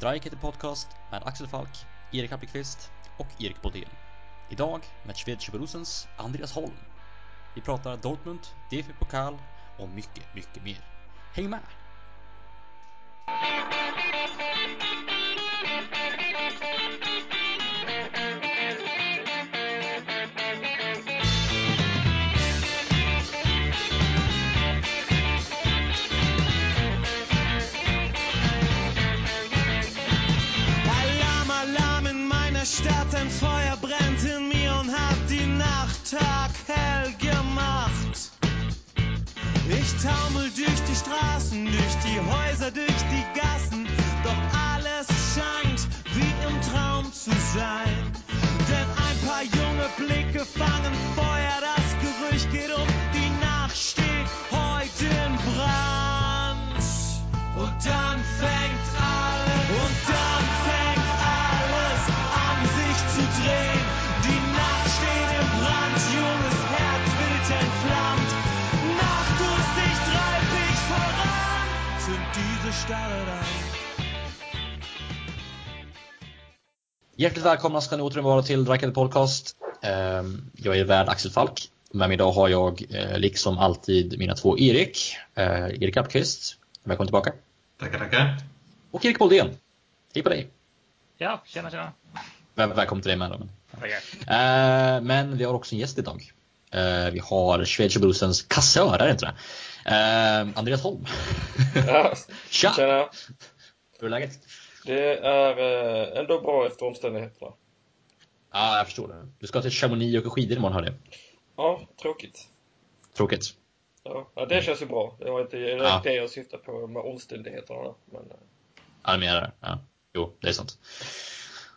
DRIKE heter Podcast med Axel Falk, Erik Appelqvist och Erik Bodén. Idag med Schwedische Andreas Holm. Vi pratar Dortmund, DFB-pokal och mycket, mycket mer. Häng med! Nacht taghell gemacht. Ich taumel durch die Straßen, durch die Häuser, durch die Gassen, doch alles scheint wie im Traum zu sein. Denn ein paar junge Blicke fangen Feuer, das Gerücht geht um, die Nacht steht heute in Brand. Und dann Hjärtligt välkomna ska ni återigen vara till Dreieckete Podcast. Ehm, Jag är värd Axel Falk. Med mig idag har jag, eh, liksom alltid, mina två Erik. Eh, Erik Appelqvist, välkommen tillbaka. Tackar, tackar. Och Erik Boldén. Hej på dig! Ja, tjena tjena. Väl, välkommen till dig med. Men-. Eh, men vi har också en gäst idag. Vi har Schwedische Borusens kassör, är det inte det? Eh, Andreas Holm. Ja, Tja! tjena. Hur är läget? Det är eh, ändå bra efter omständigheterna. Ja, jag förstår det. Du ska till Chamonix och åka skidor imorgon hörde jag. Ja, tråkigt. Tråkigt. Ja, ja, det känns ju bra. Det var inte direkt Ja. det jag syftade på med omständigheterna. Men, eh, Ja, du menar det? Ja. Jo, det är sant.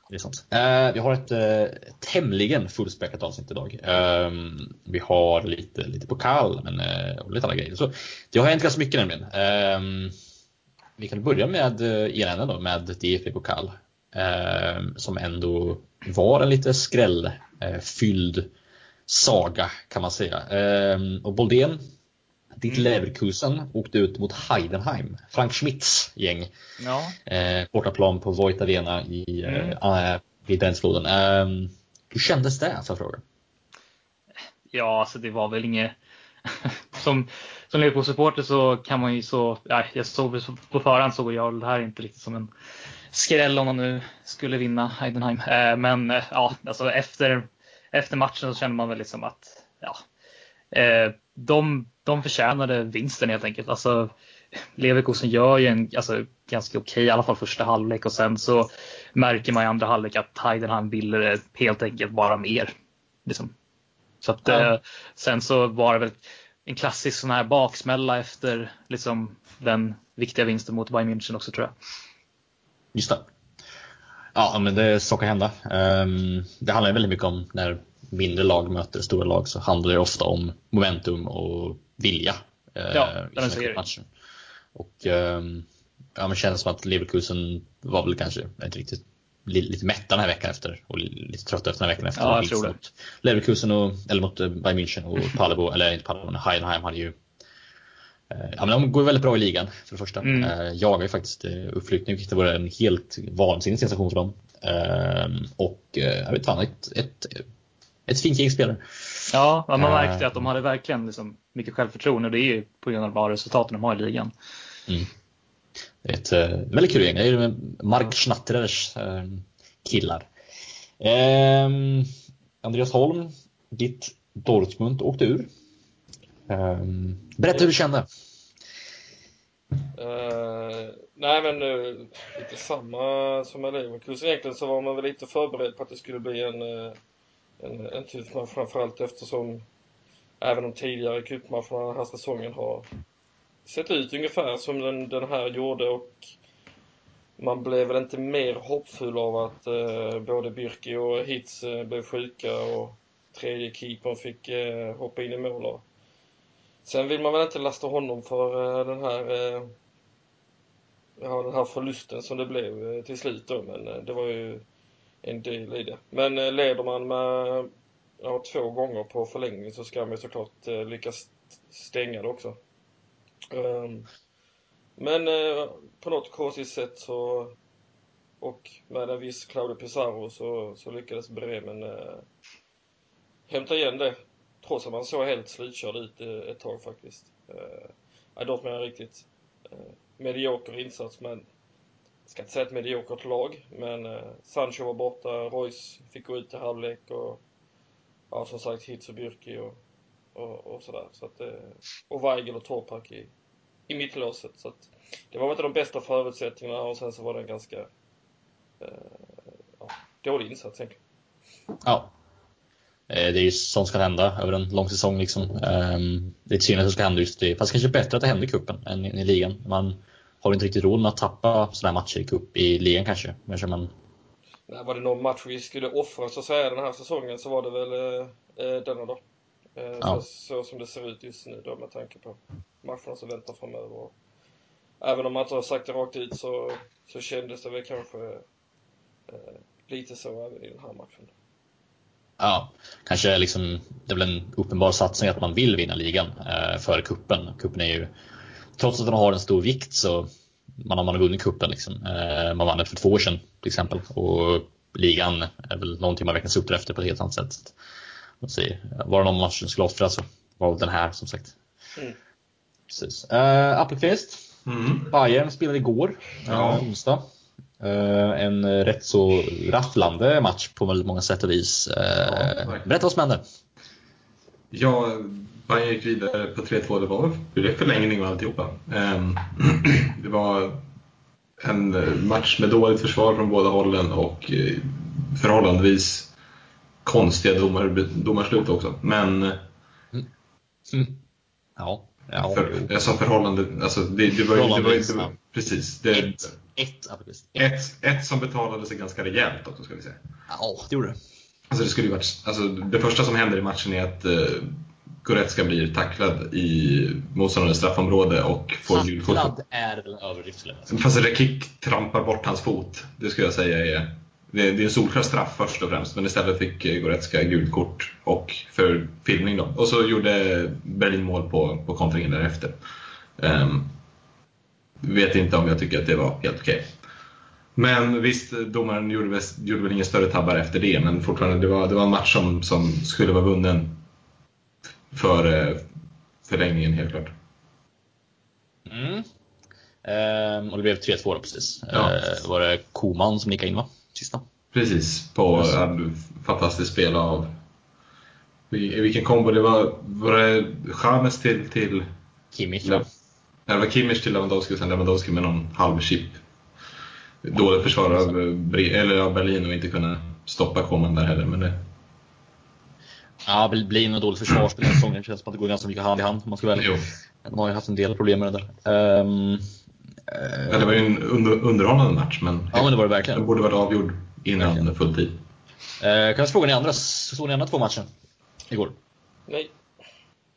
Det är sant. Eh, vi har ett eh, tämligen fullspäckat avsnitt idag. Eh, vi har lite, lite pokal men, eh, och lite andra grejer. Så det har hänt ganska mycket nämligen. Eh, vi kan börja med eh, ena änden då, med DFB-pokal. Eh, som ändå var en lite skrällfylld eh, saga kan man säga. Eh, och Boldén, ditt Leverkusen åkte ut mot Heidenheim, Frank Schmidts gäng Ja, eh, bortaplan på Voigt Arena i, Mm. eh, vid Brännfloden. Eh, hur kändes det, får jag fråga? ja alltså det var väl inget... som som Liverpool-supporter så kan man ju så... Ja, jag såg på förhand såg jag det här inte riktigt som en skräll om man nu skulle vinna Heidenheim. Eh, men eh, ja, alltså efter, efter matchen så kände man väl liksom att ja, eh, de, de förtjänade vinsten helt enkelt. Alltså, Leverkusen gör ju en alltså, ganska okej, i alla fall första halvlek och sen så märker man i andra halvlek att Heidenheim ville det helt enkelt bara mer. Liksom. Så att, Ja. eh, sen så var det väl en klassisk sån här baksmälla efter liksom, den viktiga vinsten mot Bayern München också tror jag. Just det. Ja, men det så kan hända. Ehm, det handlar väldigt mycket om när mindre lag möter stora lag så handlar det ofta om momentum och vilja. eh, Ja, matcher. Och ehm, ja, men känns som att Leverkusen var väl kanske inte riktigt li- lite mätta den här veckan efter och li- lite trötta efter den här veckan efter Ja, jag tror det. Leverkusen och, eller mot eh, Bayern München och Paderbo, eller inte Paderbo, men Heidenheim hade ju eh, Ja men de går väldigt bra i ligan för det första. Mm. Eh, jagar ju faktiskt eh, uppflyttning vilket var en helt vansinnig sensation för dem. Eh, och eh, jag vet fan, ett, ett, ett fint gäng spelare. Ja, man märkte att de hade verkligen liksom mycket självförtroende och det är ju på grund av resultaten de har i ligan. Mm. Det är ett eh, väldigt kul gäng. Det är ju Mark Schnatterers eh, killar. Ehm, Andreas Holm, ditt Dortmund åkte ur. Ehm, berätta hur du kände. eh, nej, men eh, lite samma som med Leverkusen. Egentligen så var man väl lite förberedd på att det skulle bli en, eh, en, en tuff match framförallt eftersom även de tidigare cupmatcherna den här säsongen har sett ut ungefär som den, den här gjorde och man blev väl inte mer hoppfull av att eh, både Birki och Hitz eh, blev sjuka och tredje keepern fick eh, hoppa in i mål. Och sen vill man väl inte lasta honom för eh, den här eh, ja, den här förlusten som det blev eh, till slut då, men eh, det var ju en del i det. Men eh, leder man med ja, två gånger på förlängning så ska man ju såklart eh, lyckas stänga det också. Ehm, men eh, på något konstigt sätt så och med en viss Claudio Pizarro så, så lyckades Bremen eh, hämta igen det. Trots att man såg helt slutkörd ut ett tag faktiskt. Eh, Dortmund är en riktigt eh, medioker insats men ska inte säga ett mediokert lag, men eh, Sancho var borta, Royce fick gå ut i halvlek och ja, som sagt Hitz och Bürki och, och, och sådär. Så att, eh, och Weigel och Torpak i, i mittlåset. Så att, det var inte de bästa förutsättningarna och sen så var det en ganska eh, ja, dålig insats egentligen. Ja. Eh, det är ju sånt som kan hända över en lång säsong. Liksom. Ehm, det är synd att det ska hända just det. Fast kanske bättre att det händer i cupen än i i ligan. Man har inte riktigt råd med att tappa sådana här matcher i cup i ligan kanske. Kanske man, Nej, var det någon match vi skulle offra så att säga den här säsongen så var det väl eh, eh, denna då. Eh, Ja. så, så som det ser ut just nu då med tanke på matcherna som väntar framöver. Och även om man inte har sagt det rakt ut så, så kändes det väl kanske eh, lite så även i den här matchen. ja, kanske liksom, det är väl en uppenbar satsning att man vill vinna ligan eh, före kuppen. Kuppen är ju, trots att den har en stor vikt så man har man har vunnit kuppen liksom. Eh, Man vann den för två år sedan till exempel. Och ligan är väl någonting man verkligen suktar efter på ett helt annat sätt. Så se. Var det någon match som skulle offras så var det den här som sagt. Mm. Precis. Uh, Appelqvist. Mm. Bayern spelade igår, Ja. eh, onsdag. Eh, en eh, rätt så rafflande match på väldigt många sätt och vis. Verkligen. berätta vad som hände. Ja, Bayern gick vidare på 3-2. Det var förlängning och alltihopa. Ehm, Det var en eh, match med dåligt försvar från båda hållen och eh, förhållandevis konstiga domar, domarslut också. Men Mm. Ja, ja för, jag sa förhållande, alltså det, det var ju... Det var, ja. precis. Det, Ett, ett. Ett. ett, som betalade sig ganska rejält också ska vi säga. Ja, det gjorde det. Alltså det, skulle ju varit, alltså det första som händer i matchen är att uh, Goretzka blir tacklad i motståndarens straffområde och får gult kort. Tacklad är väl överdrift. Fast Rekik trampar bort hans fot. Det skulle jag säga är, det, är en solklar straff först och främst. Men istället fick Goretzka gult kort och för filmning då. Och så gjorde Berlin mål på, på kontringen därefter. Um, vet inte om jag tycker att det var helt okej. Men visst, domaren gjorde väl, gjorde väl ingen större tabbar efter det, men fortfarande, det var, det var en match som, som skulle vara vunnen före förlängningen helt klart. Mm. Ehm, och det blev 3-2 då precis. Ja. Ehm, var det Koman som nickade in va? Sista. Precis, på ett fantastiskt spel av... I vilken kombo det var? Var det James till... till Kimmich ja. Nej, det var Kimmich till Lewandowski och sen Lewandowski med någon halv chip. Dåligt försvar av, eller av Berlin och inte kunna stoppa Koman där heller. Men det, Ja, det blir nog dåligt försvarsspel den här säsongen. Känns som att det går ganska mycket hand i hand om man ska välja. jo. De har ju haft en del problem med det där. Ehm, Ja, det var ju en under, underhållande match men ja, men det var det den verkligen. borde varit avgjord innan Verkligen. fulltid. Ehm, kan jag fråga ni andra? Såg ni andra två matcher? Igår? Nej,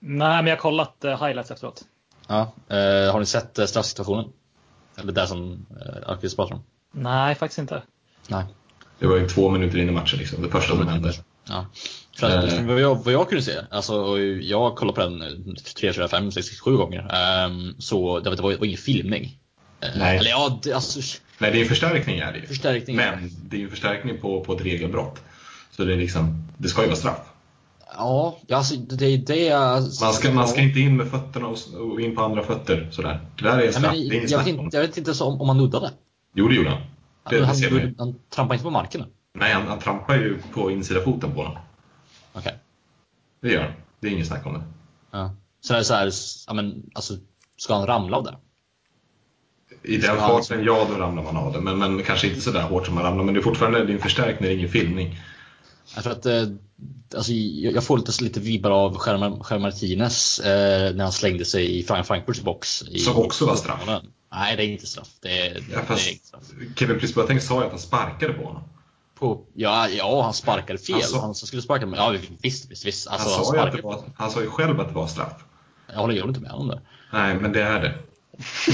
Nej, men jag har kollat eh, highlights efteråt. Ja. Ehm, har ni sett eh, straffsituationen? Eller det som uh, Alkvist pratar om? Nej, faktiskt inte. Nej. Det var ju två minuter in i matchen liksom, det första som hände. Ja. För att, Eh. vad, jag, vad jag kunde se, alltså, jag kollade på den eh, 3, 4, 5, 6, 7 gånger. ehm, så det var, det var, det ingen filmning. Eh, Nej. Eller ja, det, alltså, Nej, det är en förstärkning är det ju. förstärkning. Men det är ju en förstärkning på, på ett regelbrott. Så det är liksom, det ska ju vara straff. Ja, alltså, det är det. Man ska, man ska inte in med fötterna och, och in på andra fötter sådär. Det där är Nej, straff, men, det är jag, vet inte, jag vet inte om, om han nuddade. Jo, det gjorde han. Det, det han, ju. han, han trampade inte på marken. Nej, han, han trampar ju på insida foten på honom. Okej. Det gör han. Det är ingen snack om det. Ja. Så är det så här, ja, men, alltså, ska han ramla av det? I den farten, ja, då ramlar man av det. Men, men kanske inte sådär hårt som man ramlar. Men det är fortfarande en förstärkning, ingen filmning. Jag tror att eh, alltså, jag får lite, lite vibbar av Germán Martinez eh, när han slängde sig i Frank Frankfurts box. I, Som också var straff. Nej, det är inte straff. Det, är- Ja, det är straff. Kevin Boateng sa ju att han sparkade på honom. På, ja, ja, han sparkade fel. Alltså- han skulle sparka men Ja, visst, visst, visst. Alltså, Han, han, sa ju sparkade det var, han sa ju själv att det var straff. Jag håller, inte med om det. Nej, men det är det.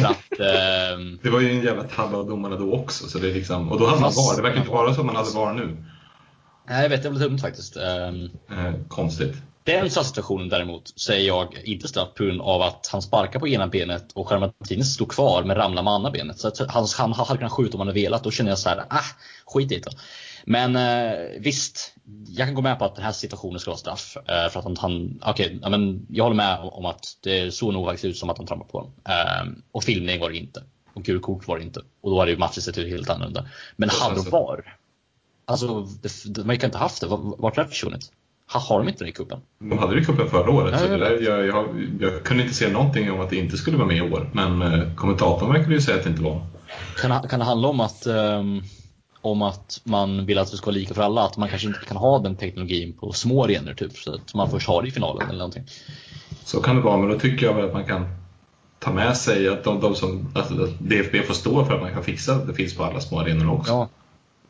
Att, ehm, Det var ju en jävla tabbe av domarna då också. Så det är liksom, och då hade man VAR. Det verkar inte vara så man hade VAR nu. nej, jag vet, det var lite dumt faktiskt. Ehm, Eh, konstigt. Den situationen däremot säger jag inte straff på grund av att han sparkar på ena benet och Martinez står kvar men ramlar med andra benet. Så att han, han hade kunnat skjuta om han hade velat. Då känner jag så här, ah, skit i det. Men eh, visst, jag kan gå med på att den här situationen ska vara straff. Eh, för att han, han okay, ja, men jag håller med om att det såg nog faktiskt ut som att han trampade på honom. Eh, och filmning var det inte. Och gult kort var det inte. Och då hade ju matchen sett ut helt annorlunda. Men hade de VAR? Alltså, det, man kan inte haft det. Vart är försvunnit? Har de inte det i cupen? De hade det i cupen förra året. Ja, jag, där, jag, jag, jag, kunde inte se någonting om att det inte skulle vara med i år. Men kommentatorn verkade ju säga att det inte var. Kan, kan det handla om att, um, om att man vill att det ska vara lika för alla? Att man kanske inte kan ha den teknologin på små arenor typ? Så att man först har det i finalen eller någonting? Så kan det vara, men då tycker jag väl att man kan ta med sig att de, de som, att DFB får stå för att man kan fixa att det finns på alla små arenor också. Ja,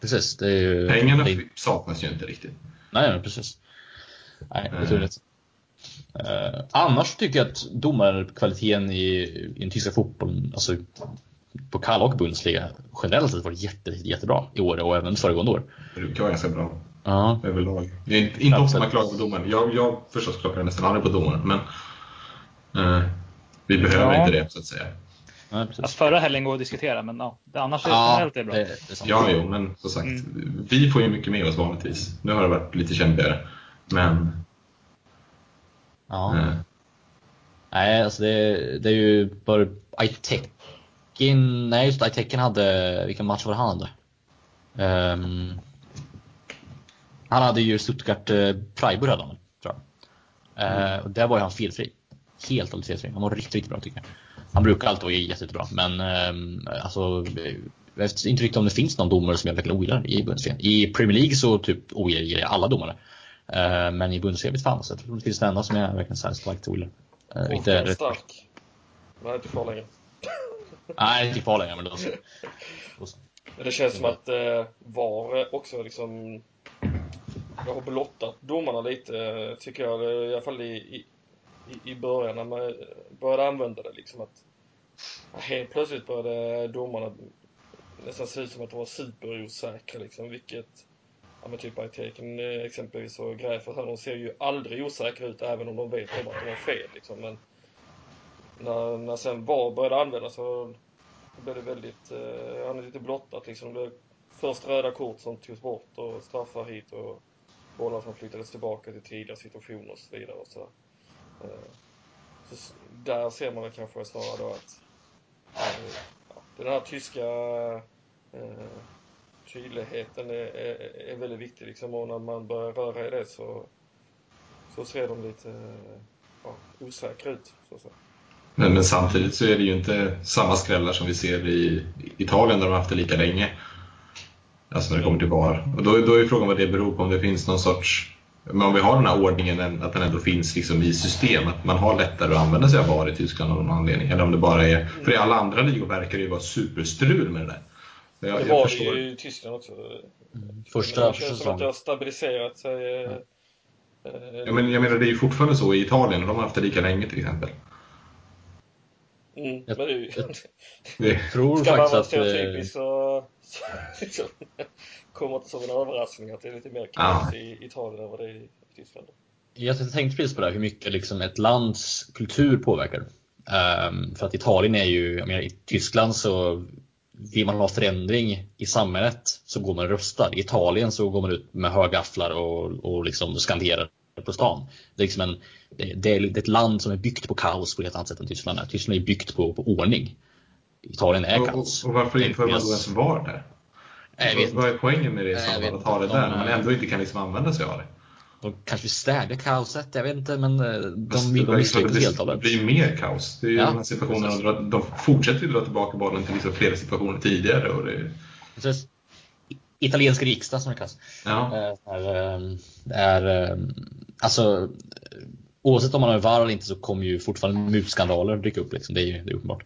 precis. Ju, Pengarna det... saknas ju inte riktigt. Nej, precis. Nej, det turligt. Uh, annars tycker jag att domarkvaliteten i, i den tyska fotbollen, alltså på Kalla och Bundesliga generellt sett varit jätte, jättebra i år och även föregående år. Det brukar vara ganska bra ja. överlag. Det är inte, inte ofta man klagar på domaren. Jag, jag förstås klagar nästan aldrig på domaren, men uh, vi behöver ja. inte det så att säga. Ja, alltså, förra helgen går att diskutera, men ja, det annars är ja, är bra. Det, det ja, jo, men som sagt, mm. vi får ju mycket med oss vanligtvis. Nu har det varit lite kämpigare. Men... Ja. Äh. Nej, alltså det, det är ju bara Itekin, nej just Itekin hade, vilken match var det han hade? Um, han hade ju Stuttgart uh, Freiburg hade han, tror jag. Uh, och där var ju han felfri. Helt och felfri. Han var riktigt, riktigt bra tycker jag. Han brukar alltid vara jättebra, men um, alltså jag vet inte riktigt om det finns någon domare som jag verkligen ogillar i Bundesliga. I Premier League så typ ogillar jag alla domare. Uh, men i Bundesliga vet fan, jag tror det finns det enda som jag verkligen så här starkt ogillar. Uh, inte stark. Nej, inte längre. Nej, inte kvar längre, men då så. Det känns som att eh, VAR också liksom jag har blottat domarna lite, eh, tycker jag. I alla fall i, i, i början när man eh, började använda det. Liksom att helt plötsligt började domarna nästan se ut som att de var superosäkra. Liksom, vilket ja, men typ Aiteken eh, exempelvis och Gräfert de ser ju aldrig osäkra ut även om de vet om att de har fel. Liksom. Men när, när sen VAR började användas så blev det väldigt, eh, han är lite blottat liksom. Det blev först röda kort som togs bort och straffar hit och bollar som flyttades tillbaka till tidigare situationer och så vidare. Och så, eh, så där ser man väl kanske snarare då att eh, ja, den här tyska eh, tydligheten är, är, är väldigt viktig liksom och när man börjar röra i det så, så ser de lite eh, ja, osäkra ut. Så att säga. Men, men, samtidigt så är det ju inte samma skrällar som vi ser i Italien där de har haft det lika länge. Alltså när det kommer till VAR. Och då, då är frågan vad det beror på, om det finns någon sorts men om vi har den här ordningen, att den ändå finns liksom i system, att man har lättare att använda sig av VAR i Tyskland av någon anledning. Eller om det bara är, för i alla andra ligor verkar det ju vara superstrul med det där. Jag, det var det ju i Tyskland också. Mm. Första det känns som att det har stabiliserat sig. Eh, ja, men jag menar, det är ju fortfarande så i Italien, och de har haft det lika länge till exempel. Mm, men det. Jag tror Ska faktiskt man vara stereotypisk så, så liksom, kommer det som en överraskning att det är lite mer kaos i Italien än vad det är i Tyskland. Jag tänkte precis på det, hur mycket liksom ett lands kultur påverkar. Um, för att Italien är ju, jag menar, i Tyskland så vill man ha förändring i samhället så går man och röstar. I Italien så går man ut med högafflar och, och liksom skanderar på stan. Det är, liksom en, det, det är ett land som är byggt på kaos på ett annat sätt än Tyskland är. Tyskland är byggt på, på ordning. Italien är kaos. Och, och varför inför man då ens VAR där? Vad, vad är poängen med det i så att ha det där när man ändå inte kan liksom använda sig av det? De kanske vill stävja kaoset, jag vet inte, men eh, de, de, de misslyckas helt av det. Det blir mer kaos. Det är ju ja, de här situationerna, de, de fortsätter ju dra tillbaka bollen till liksom flera situationer tidigare. Och det... Precis. Italiensk riksdag som det kallas. Ja. Eh, är, eh, är, alltså, oavsett om man har VAR eller inte så kommer ju fortfarande mutskandaler dyka upp. Liksom. Det är ju det är uppenbart.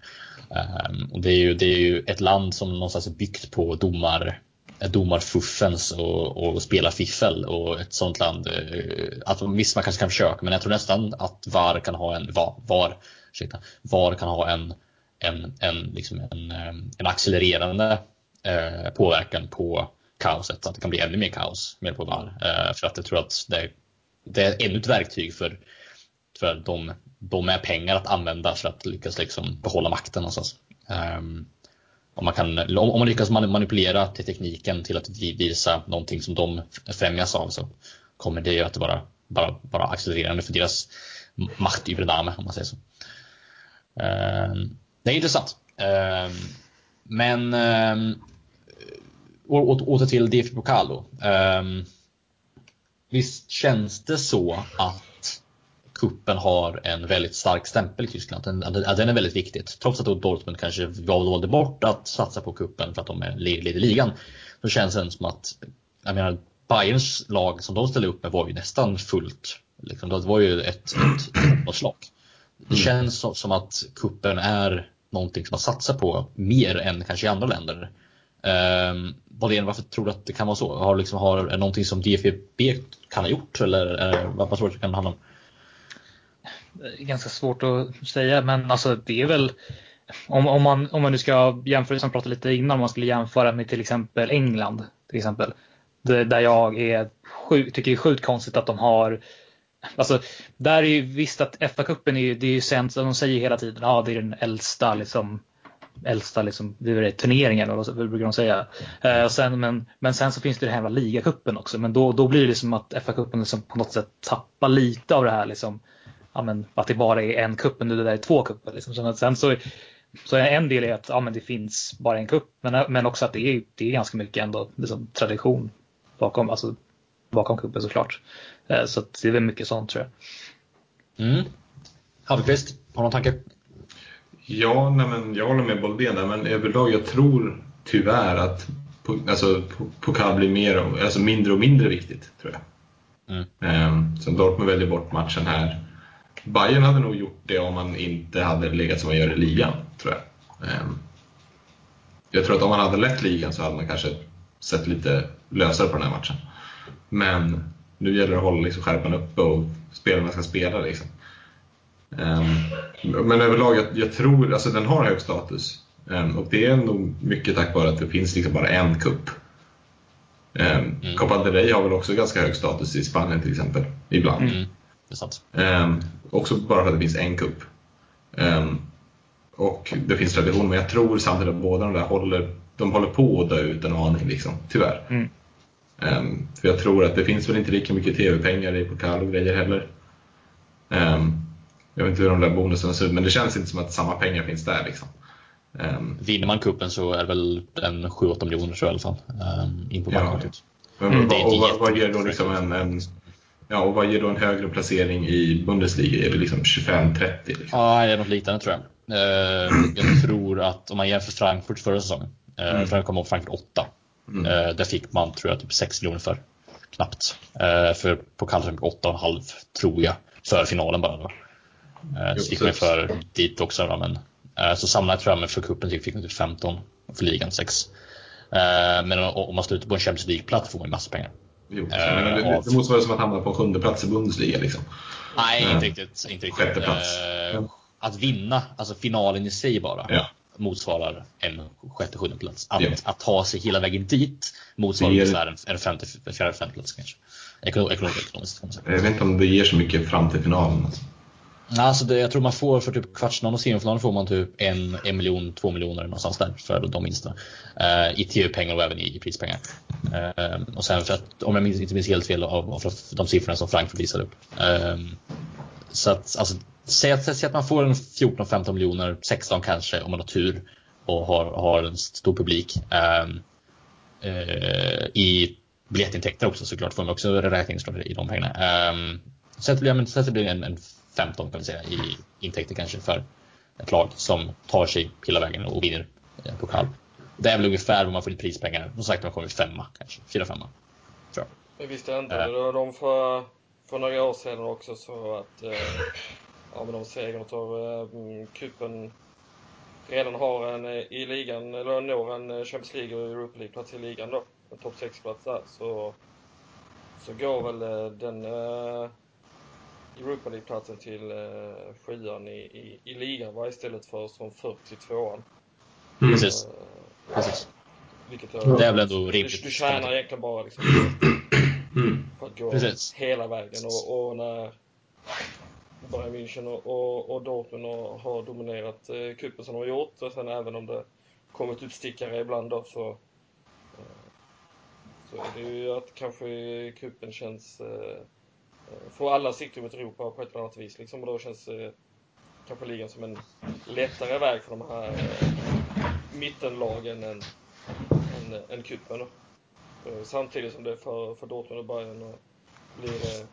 och det är, ju, det är ju ett land som någonstans är byggt på domar domarfuffens och, och spelarfiffel och ett sånt land. Eh, att visst, man kanske kan försöka, men jag tror nästan att VAR kan ha en, VAR, VAR, ursäkta, VAR kan ha en, en, en, liksom en, en accelererande eh, påverkan på kaoset, att det kan bli ännu mer kaos med på VAR. Eh, för att jag tror att det det är ännu ett verktyg för, för de, de med pengar att använda för att lyckas liksom behålla makten någonstans. Um, om man, kan, om man lyckas manipulera till tekniken till att visa någonting som de främjas av så kommer det ju att vara bara, bara accelererande för deras machtübernahme om man säger så. Um, det är intressant. Um, men åter till DFB Pokal då. Um, visst känns det så att kuppen har en väldigt stark stämpel i Tyskland. Den, den är väldigt viktig. Trots att Dortmund kanske valde bort att satsa på kuppen för att de leder ligan. Så känns det som att, jag menar, Bayerns lag som de ställde upp med var ju nästan fullt. Liksom, det var ju ett, ett slag. Det mm. känns som att kuppen är någonting som man satsar på mer än kanske i andra länder. Um, varför tror du att det kan vara så? Har, liksom, har är någonting som DFB kan ha gjort eller uh, vad, tror du att det kan handla om? Ganska svårt att säga men alltså det är väl om, om, man, om man nu ska jämföra, som pratade lite innan, om man skulle jämföra med till exempel England. Till exempel. Det, där jag är sjuk, tycker det är sjukt konstigt att de har Alltså, där är ju visst att FA-cupen är ju, det är ju sent, de säger hela tiden, ja det är den äldsta liksom äldsta liksom, det är turneringen, eller vad brukar de säga. Eh, sen, men, men sen så finns det den här ligacupen också, men då, då blir det som att FA-cupen liksom på något sätt tappar lite av det här liksom, ja, men, att det bara är en cup, nu det där är två cuper. Liksom. Så, sen så, så en del är att ja, men det finns bara en cup, men, men också att det är, det är ganska mycket ändå liksom, tradition bakom, alltså, bakom cupen såklart. Eh, så det är väl mycket sånt tror jag. Mm. Hallqvist, har du någon tanke? Ja, nej men jag håller med Boldén där, men överlag jag tror tyvärr att alltså, pokal blir mer, alltså mindre och mindre viktigt. tror jag. Mm. Ehm, så Dortmund väljer bort matchen här. Bayern hade nog gjort det om man inte hade legat som man gör i ligan, tror jag. Ehm, jag tror att om man hade lett ligan så hade man kanske sett lite lösare på den här matchen. Men nu gäller det att hålla liksom skärpan uppe och spelarna ska spela. Liksom. Um, men överlag, jag, jag, tror, alltså den har hög status. Um, och det är nog mycket tack vare att det finns liksom bara en kupp. Um, mm. Copa del Rey har väl också ganska hög status i Spanien till exempel, ibland. Mm. Um, också bara för att det finns en kupp. Um, och det finns tradition, men jag tror samtidigt att båda de där håller, de håller på att dö ut en aning, liksom, tyvärr. Mm. Um, för jag tror att det finns väl inte lika mycket tv-pengar i pokal och grejer heller. Um, jag vet inte hur de där bonusarna ser ut, men det känns inte som att samma pengar finns där. Liksom. Um, Vinner man kuppen så är det väl en 7-8 miljoner tror jag i alla fall. Um, in på bankkontot. Ja. Mm, och, och, vad, vad ger då liksom en, en, ja, och vad ger då en högre placering i Bundesliga? Är det liksom 25-30? Liksom? Ja, det är något liknande tror jag. Uh, jag tror att om man jämför Frankfurt förra säsongen, uh, mm. kommer ihåg Frankfurt 8. Mm. Uh, där fick man tror jag typ 6 miljoner för. Knappt. Uh, för pokal fick 8,5 tror jag. För finalen bara då. Uh, så gick man för dit också då, men så sammanlagt tror jag men för cupen fick man typ 15 och för ligan 6. Men om man slutar på en Champions League-plats får man massor pengar. Jo, det, det, det måste vara som att hamna på en sjunde plats i Bundesliga liksom. Nej, inte riktigt. Inte riktigt. Sjätte plats. Att vinna, alltså finalen i sig bara. Ja motsvarar en sjätte, sjunde plats. Att, ja. att ta sig hela vägen dit motsvarar ungefär en, en femte, fjärde, femte plats kanske. Ekonomiskt, ekonomiskt Jag vet inte om det ger så mycket fram till finalen. Alltså. Alltså det, jag tror man får för typ kvartsfinalen och semifinalen får man typ en, en miljon, två miljoner någonstans där för de minsta. Uh, eh, I tv-pengar och även i, i prispengar. Uh, och sen för att, om jag minns, inte minns helt fel, av, av de siffrorna som Frankfurt visade upp. Uh, så att alltså, säg att, säg att man får en 14-15 miljoner, 16 kanske om man har tur och har, har en stor publik. Uh, I biljettintäkter också såklart får man också räkna i de pengarna. Um, så att det blir en, en 15 kan vi säga i intäkter kanske för ett lag som tar sig hela vägen och vinner eh, pokal. Det är väl ungefär vad man får i prispengar. Som sagt, man kommer femma kanske, fyra femma. Tror jag. Visst ändrade uh, de för, för några år sedan också så att eh, ja, men de segern tar eh, kuppen redan har en eh, i ligan, eller når en eh, Champions League och Europa League-plats i ligan då, en topp 6-plats där, så, så går väl eh, den eh, Europa League-platsen till eh, sjuan i, i, i ligan var istället för som 42an. Mm. Precis. Eh, Precis. Vilket jag, det är väl ändå rimligt. Du, du tjänar egentligen bara liksom, mm. på, gå Precis. hela vägen och, och när Bayern München och, och, och Dortmund har dominerat eh, cupen som de har gjort och sen även om det kommit utstickare ibland då så eh, så är det ju att kanske cupen känns eh, eh, får alla sikte mot Europa på ett eller annat vis liksom och då känns eh, kanske ligan som en lättare väg för de här eh, mittenlagen än, än, än då. Eh, Samtidigt som det för, för Dortmund och Bayern eh, blir det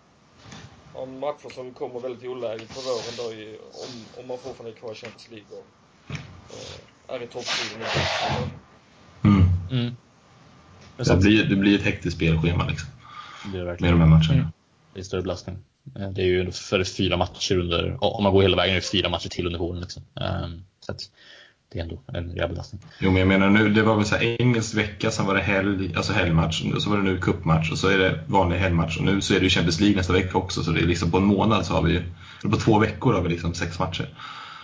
ja, matcher som kommer väldigt olägligt på våren då i, om, om man fortfarande är kvar i Champions League och eh, är i toppstriden. Mm. Mm. Det blir, det blir ett hektiskt spelschema liksom, Det är det med de här matcherna. Mm. Är större belastning. Eh, Det är ju för fyra matcher under, om man går hela vägen, är det fyra matcher till under våren. Liksom. Ehm, Så det är ändå en rejäl belastning. Jo, men jag menar nu, det var väl så här engelsk vecka, sen var det helg, alltså helgmatch, och så var det nu cupmatch och så är det vanlig helgmatch och nu så är det ju Champions League nästa vecka också så det är liksom på en månad så har vi ju, på två veckor har vi liksom sex matcher.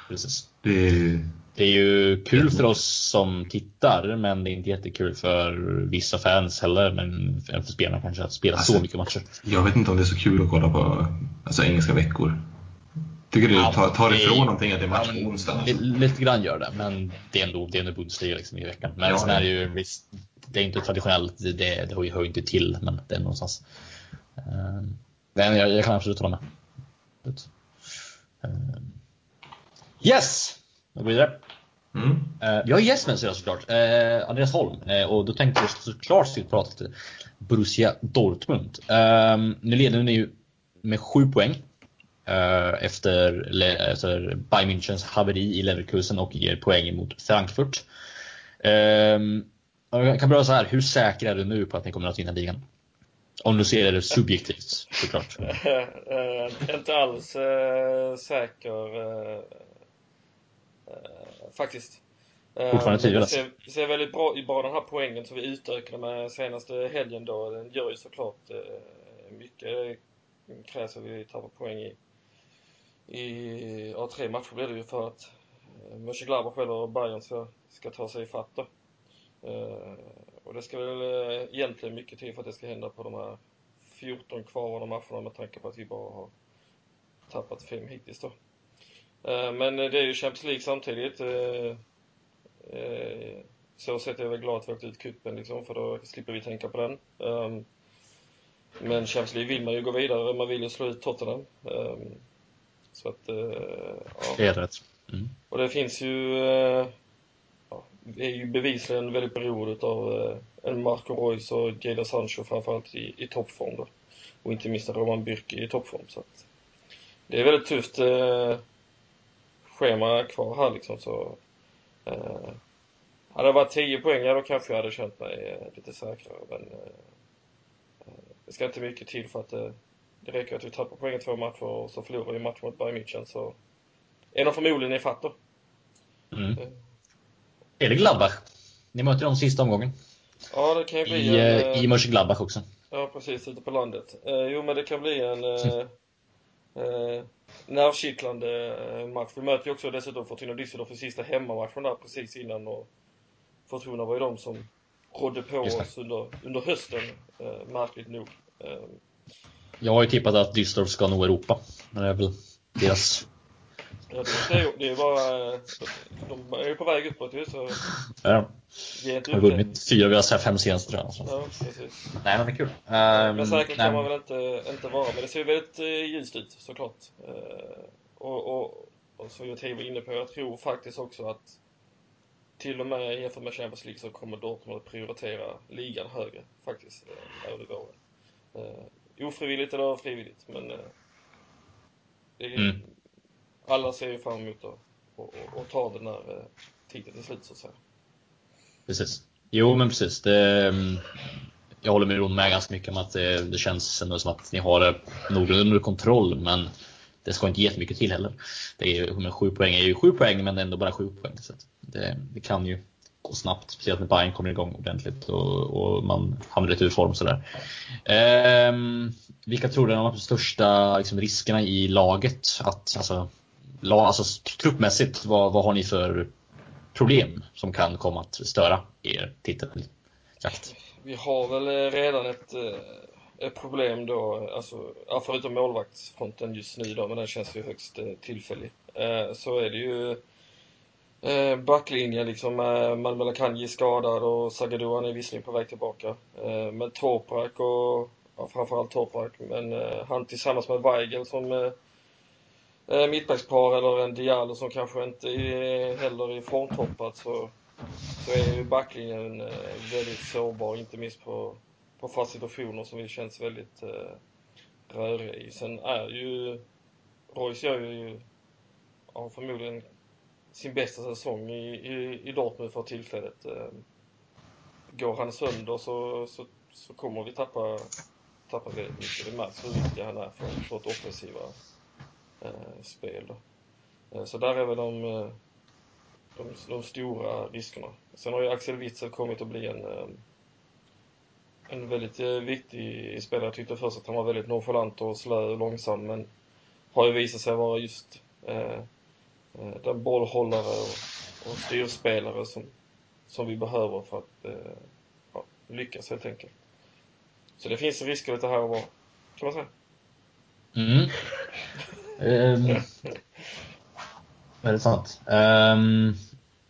Precis. Det är, Det är ju kul för oss som tittar, men det är inte jättekul för vissa fans heller. Men för spelarna kanske att spela Alltså- så mycket matcher. jag vet inte om det är så kul att kolla på alltså, engelska veckor. Tycker du Ja, tar, tar det- ifrån någonting att det är match Ja, på onsdag? li- Lite grann gör det, men det är ändå, det är ändå Bundesliga liksom i veckan. Men Ja, sen är det ju visst, det är inte traditionellt, det, det, hör ju inte till, men det är någonstans. Ehm, Men jag, jag kan absolut hålla med. Absolut. Yes! Då går vi vidare. Mm. Uh, vi har gäst med oss såklart, Eh, Andreas Holm. Eh, och då tänkte jag såklart sitta prata lite Borussia Dortmund. Ehm, nu leder ni ju med sju poäng efter, efter Bayern Münchens haveri i Leverkusen och ger poäng mot Frankfurt. Ehm, jag kan börja så här, hur säker är du nu på att ni kommer att vinna ligan? Om du ser det subjektivt såklart. Inte alls säker faktiskt. Eh, Fortfarande det alltså. ser, det ser väldigt bra, bra den här poängen som vi utökade med senaste helgen då. Den gör ju såklart eh, mycket. Det krävs att vi tappar poäng i, i ja, tre matcher blir det ju för att eh, Mönchengladbach eller Bayern ska, ska ta sig ifatt då. Eh, och det ska väl eh, egentligen mycket till för att det ska hända på de här 14 kvarvarande matcherna med tanke på att vi bara har tappat fem hittills då. Eh, Men det är ju Champions League samtidigt. Eh, eh, Så sett är jag väl glad att vi åkte ut kuppen liksom, för då slipper vi tänka på den. Um, Men Champions League vill man ju gå vidare, man vill ju slå ut Tottenham. Um, Så att, ja. Det är rätt. Mm. Och det finns ju, ja, vi är ju bevisligen väldigt beroende av en Marco Reus och Jadon Sancho framförallt i, i toppform då. Och inte minst Roman Bürki i toppform. Så att det är väldigt tufft schema kvar här liksom så. Eh, hade det varit 10 poäng, då kanske jag hade känt mig eh, lite säkrare. Men eh, eh, det ska inte mycket till för att eh, det räcker att vi tappar poäng i två matcher och så förlorar vi match mot Bayern München så är de förmodligen i fatt då. Mm. Är det Gladbach? Ni möter dem sista omgången. Ja, det kan ju bli I, en... eh, eh, i Mönchengladbach också. Ja, precis, ute på landet. Eh, jo, men det kan bli en eh, eh, nervkittlande eh, match. Vi möter ju också dessutom Fortuna Düsseldorf i sista hemmamatchen där precis innan och Fortuna var ju de som rådde på oss under, under hösten, eh, märkligt nog. Eh, Jag har ju tippat att Düsseldorf ska nå Europa. Men det är väl deras... ja, det, är, ju- det är bara... De är ju på väg uppåt ju, så Ja, ge inte har vunnit fyra av deras fem senaste tror jag. Så. Ja, precis. Nej men det är kul. Men säker nej, kan man väl inte, inte vara. Men det ser ju väldigt eh, ljust ut såklart. Eh, och, och, och som jag var inne på, jag tror faktiskt också att till och med jämfört med Champions League så kommer Dortmund att prioritera ligan högre faktiskt över våren. Eh, ofrivilligt eller frivilligt, men det är, Mm alla ser ju fram emot att och, och, och ta den här eh, titeln till slut så att säga. Precis. Jo men precis. Det, mm, jag håller med Ron med ganska mycket om att det, det känns ändå som att ni har det någorlunda under kontroll. Men det ska inte jättemycket till heller. Det är men sju poäng är ju sju poäng men ändå bara sju poäng. Så att det, det kan ju gå snabbt. Speciellt när Bayern kommer igång ordentligt och, och man hamnar lite ur form. Sådär. Ehm, vilka tror du är de största liksom, riskerna i laget? Att, alltså, alltså, truppmässigt, vad, vad har ni för problem som kan komma att störa er titeljakt? Vi har väl eh, redan ett, eh, ett problem då, alltså, förutom målvaktsfronten just nu då, men den känns ju högst eh, tillfällig, så är det ju backlinjen liksom med Malmö Kanji skadad och Zagadou är visserligen på väg tillbaka. Men Toprak och, ja, framförallt Toprak, men han tillsammans med Weigel som eh, mittbackspar eller en Diallo som kanske inte är heller är formtoppad så, så är ju backlinjen eh, väldigt sårbar, inte minst på, på fast situationer som vi känns väldigt eh, röriga i. Sen är ju Royce gör ju, ja, förmodligen sin bästa säsong i, i, i Dortmund för tillfället. Eh, går han sönder så, så, så kommer vi tappa, tappa väldigt mycket. Det märks hur viktig han är för, vårt offensiva Eh, spel. Då. Eh, så där är väl de, eh, de, de stora riskerna. Sen har ju Axel Witzel kommit att bli en, eh, en väldigt viktig spelare. Jag tyckte först att han var väldigt nonchalant och slö och långsam men har ju visat sig vara just eh, den bollhållare och, och styrspelare som, som vi behöver för att eh, ja, lyckas helt enkelt. Så det finns risker lite här och var, kan man säga. Mm. Um, väldigt sant. Um,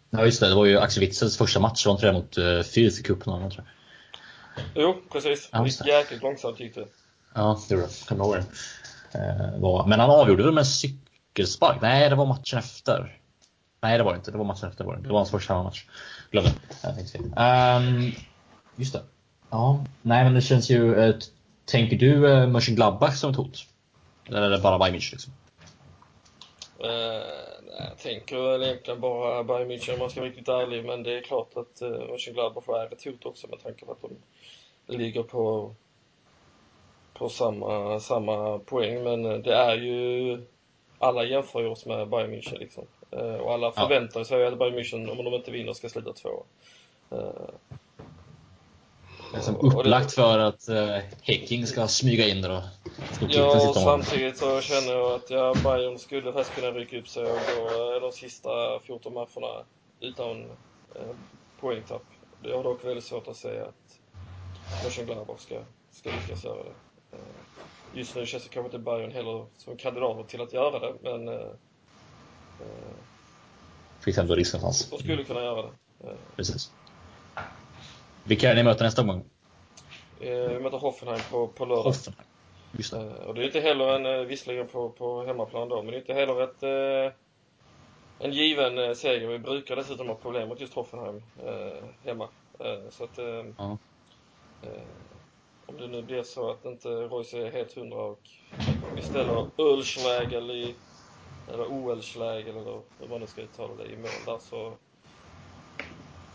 ja just det, det var ju Axel Witzels första match, var inte det mot uh, Fyrth i cupen? tror jag. Jo, precis. Ja, det det. jäkligt långsamt gick det. Ja, det gjorde det. Kommer ihåg det. Var, men han avgjorde väl med cykelspark? Nej, det var matchen efter. Nej, det var det inte. Det var matchen efter. Var det. det var hans första hemmamatch. Glömde. Um, just det. Ja, nej men det känns ju... Uh, tänker du uh, Mönchengladbach som ett hot? Eller är det bara Bayern München liksom? Nej, jag tänker väl egentligen bara Bayern München om man ska vara riktigt ärlig, men det är klart att uh, Mönchengladbach är ett hot också med tanke på att de ligger på, på samma, samma poäng. Men eh, det är ju, alla jämför ju oss med Bayern München liksom. Eh, och alla förväntar sig att Bayern München, om de inte vinner, ska sluta två. Eh, Det är som och- och det- upplagt för att Häcking ska smyga in där och Ja, och samtidigt så känner jag att ja, Bayern skulle faktiskt kunna rycka upp sig och gå eh, de sista 14 matcherna utan eh, poängtapp. Jag har dock väldigt svårt att säga att Mönchengladbach ska, ska lyckas göra det. Eh, just nu känns det kanske inte Bayern heller som kandidater till att göra det, men eh, eh, Finns ändå risken fanns. de skulle kunna göra det. Eh, Precis. Vilka är ni möter nästa gång? eh, vi möter Hoffenheim på, på lördag. Hoffenheim. Just det. Eh, Och det är inte heller en, eh, visserligen på, på hemmaplan då, men det är inte heller ett, en given seger. Vi brukar dessutom ha problem mot just Hoffenheim hemma. Så att, Ja. om det nu blir så att inte Royce är helt hundra och vi ställer Ölschlägel i, eller Oelschlägel eller hur man nu ska uttala det, i mål där så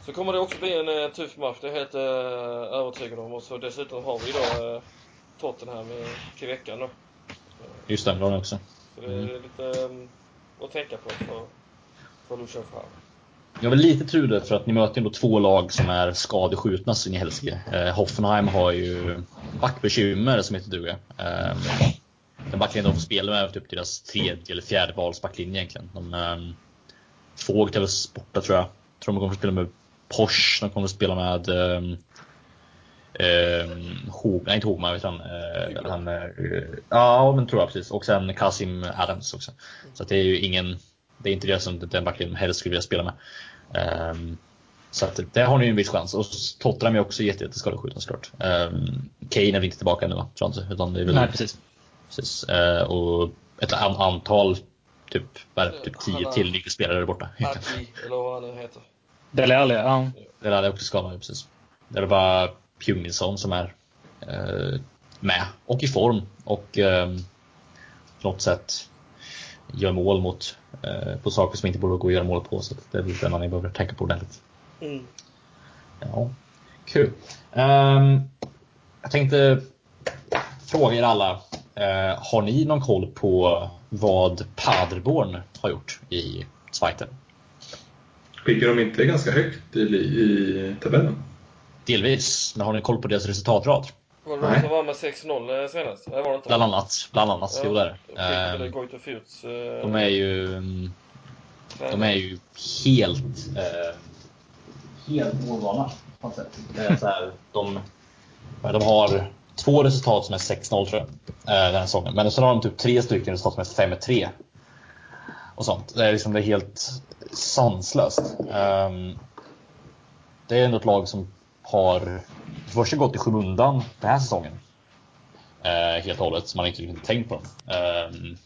så kommer det också bli en eh, tuff match, det är jag helt eh, övertygad om. Och så dessutom har vi då eh, Tottenham till veckan då. Just har ni också. Så det är lite um, att tänka på för, för Lucian Favre. Jag har väl lite tur där för att ni möter ändå två lag som är skadeskjutna så in i helsike. Eh, Hoffenheim har ju backbekymmer som heter duga. Eh, den backlinjen de får spela med är typ deras tredje eller fjärde valsbacklinje egentligen. De, eh, Vogt är väl borta tror jag. Tror de kommer att spela med Porsche, de kommer att spela med eh, eh, Hog, nej inte Hogman, utan eh, han, eh, ja men tror jag precis. Och sen Kasim Adams också. Så att det är ju ingen, det är inte det som den backlinjen de helst skulle vilja spela med. Ehm, så att där har ni ju en viss chans. Och Tottenham är också jätte, jätteskadeskjutna såklart. Um, Kane är väl inte tillbaka ännu va? Tror jag inte. Utan det är väl, Nej, precis. precis. Eh, och ett an- antal, typ, typ Han 10 har- till ligger spelare där borta. Aki, eller vad han nu heter. Dele Alli, ja. Det där är också skadade, precis. Det är bara Pjunisson som är eh, med och i form och eh, på något sätt gör mål mot eh, på saker som inte borde gå att göra mål på. Så det är väl det man behöver tänka på ordentligt. Mm. Ja, kul. Ehm, jag tänkte fråga er alla. eh, har ni någon koll på vad Paderborn har gjort i Zweiten? Ligger de inte ganska högt i, i tabellen? Delvis, men har ni koll på deras resultatrad? Var det de som var med 6-0 senast? Nej, var det inte? Bland annat, bland annat. Jo, det är det. Ehm, Fürths, eh, De är ju, de är ju helt, eh, helt ovana på något sätt. Det är så här, de, de har två resultat som är 6-0 tror jag. eh, Den här säsongen. Men sen har de typ tre stycken resultat som är 5-3. Och sånt. Det är liksom det är helt sanslöst. Um, Det är ändå ett lag som har först gått i skymundan den här säsongen. Uh, helt och hållet, så man inte riktigt tänkt på dem. Um,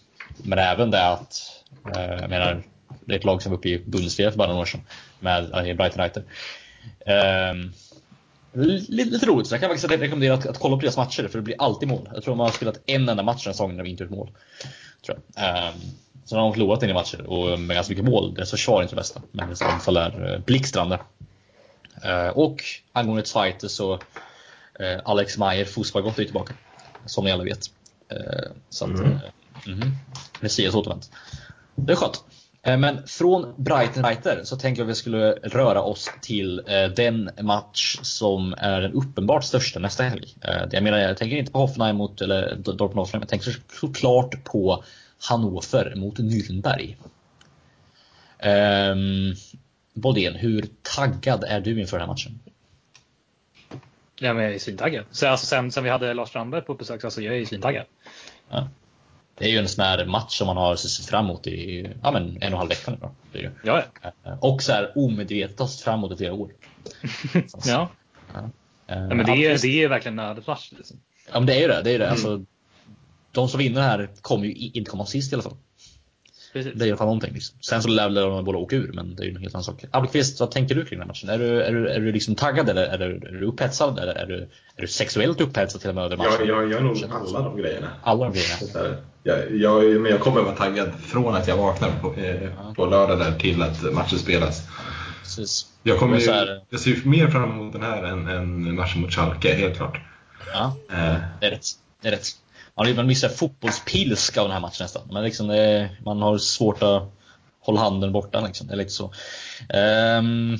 Men även det att, uh, jag menar, det är ett lag som var uppe i Bundesliga för bara några år sedan med eh, Brighton United. Ehm, um, Lite, lite roligt, så jag kan faktiskt rekommendera att, att kolla på deras matcher för det blir alltid mål. Jag tror de har spelat en enda match den säsongen när vi inte gjort mål. Tror jag. Um, så har de förlorat en i matcher och med ganska mycket mål. Deras försvar är inte det bästa, men deras anfall är uh, blixtrande. Uh, och angående Zweite så uh, Alex Meyer, fotbollsgott är tillbaka. Som ni alla vet. Så att, Mm. mm. Messias återvänt. Det är skönt. Eh, Men från Brighton Brighter så tänker jag att vi skulle röra oss till eh, den match som är den uppenbart största nästa helg. Eh, Jag menar, jag tänker inte på Hoffenheim mot, eller Dortmund Hoffenheim, jag tänker såklart på Hannover mot Nürnberg. Um, Boldén, hur taggad är du inför den här matchen? Ja, men jag är svintaggad. Så alltså, sen, sen vi hade Lars Strandberg på besök, alltså, jag är svintaggad. Ja. Det är ju en sån här match som man har sett fram emot i ja, men en och en halv vecka nu. Då, det. Ja, Eh, Och så här omedvetet fram emot i flera år. ja. Eh, ja men det är, visst. det är verkligen en ödesmatch. Liksom. Ja men det är ju det. det, är det. Mm. De som vinner här kommer ju inte komma sist i alla fall. Precis. Det är i alla fall någonting. Liksom. Sen så lär de båda åka ur, men det är ju en helt annan sak. Appelqvist, vad tänker du kring den här matchen? Är du, är du, är du liksom taggad eller är du, är du upphetsad? Eller är du, är du sexuellt upphetsad till och med över matchen? Jag, jag, jag är nog alla de grejerna. Alla de grejerna. Jag, jag, men jag kommer vara taggad från att jag vaknar på, eh, på lördag där till att matchen spelas. Precis. Jag, kommer ju, så här- jag ser ju mer fram emot den här än, än matchen mot Schalke, helt klart. Ja, Eh, det är rätt. Det är rätt. Man, man missar fotbollspilska av den här matchen nästan. Men liksom det är, man har svårt att hålla handen borta. Liksom. Det är lite så. Ehm,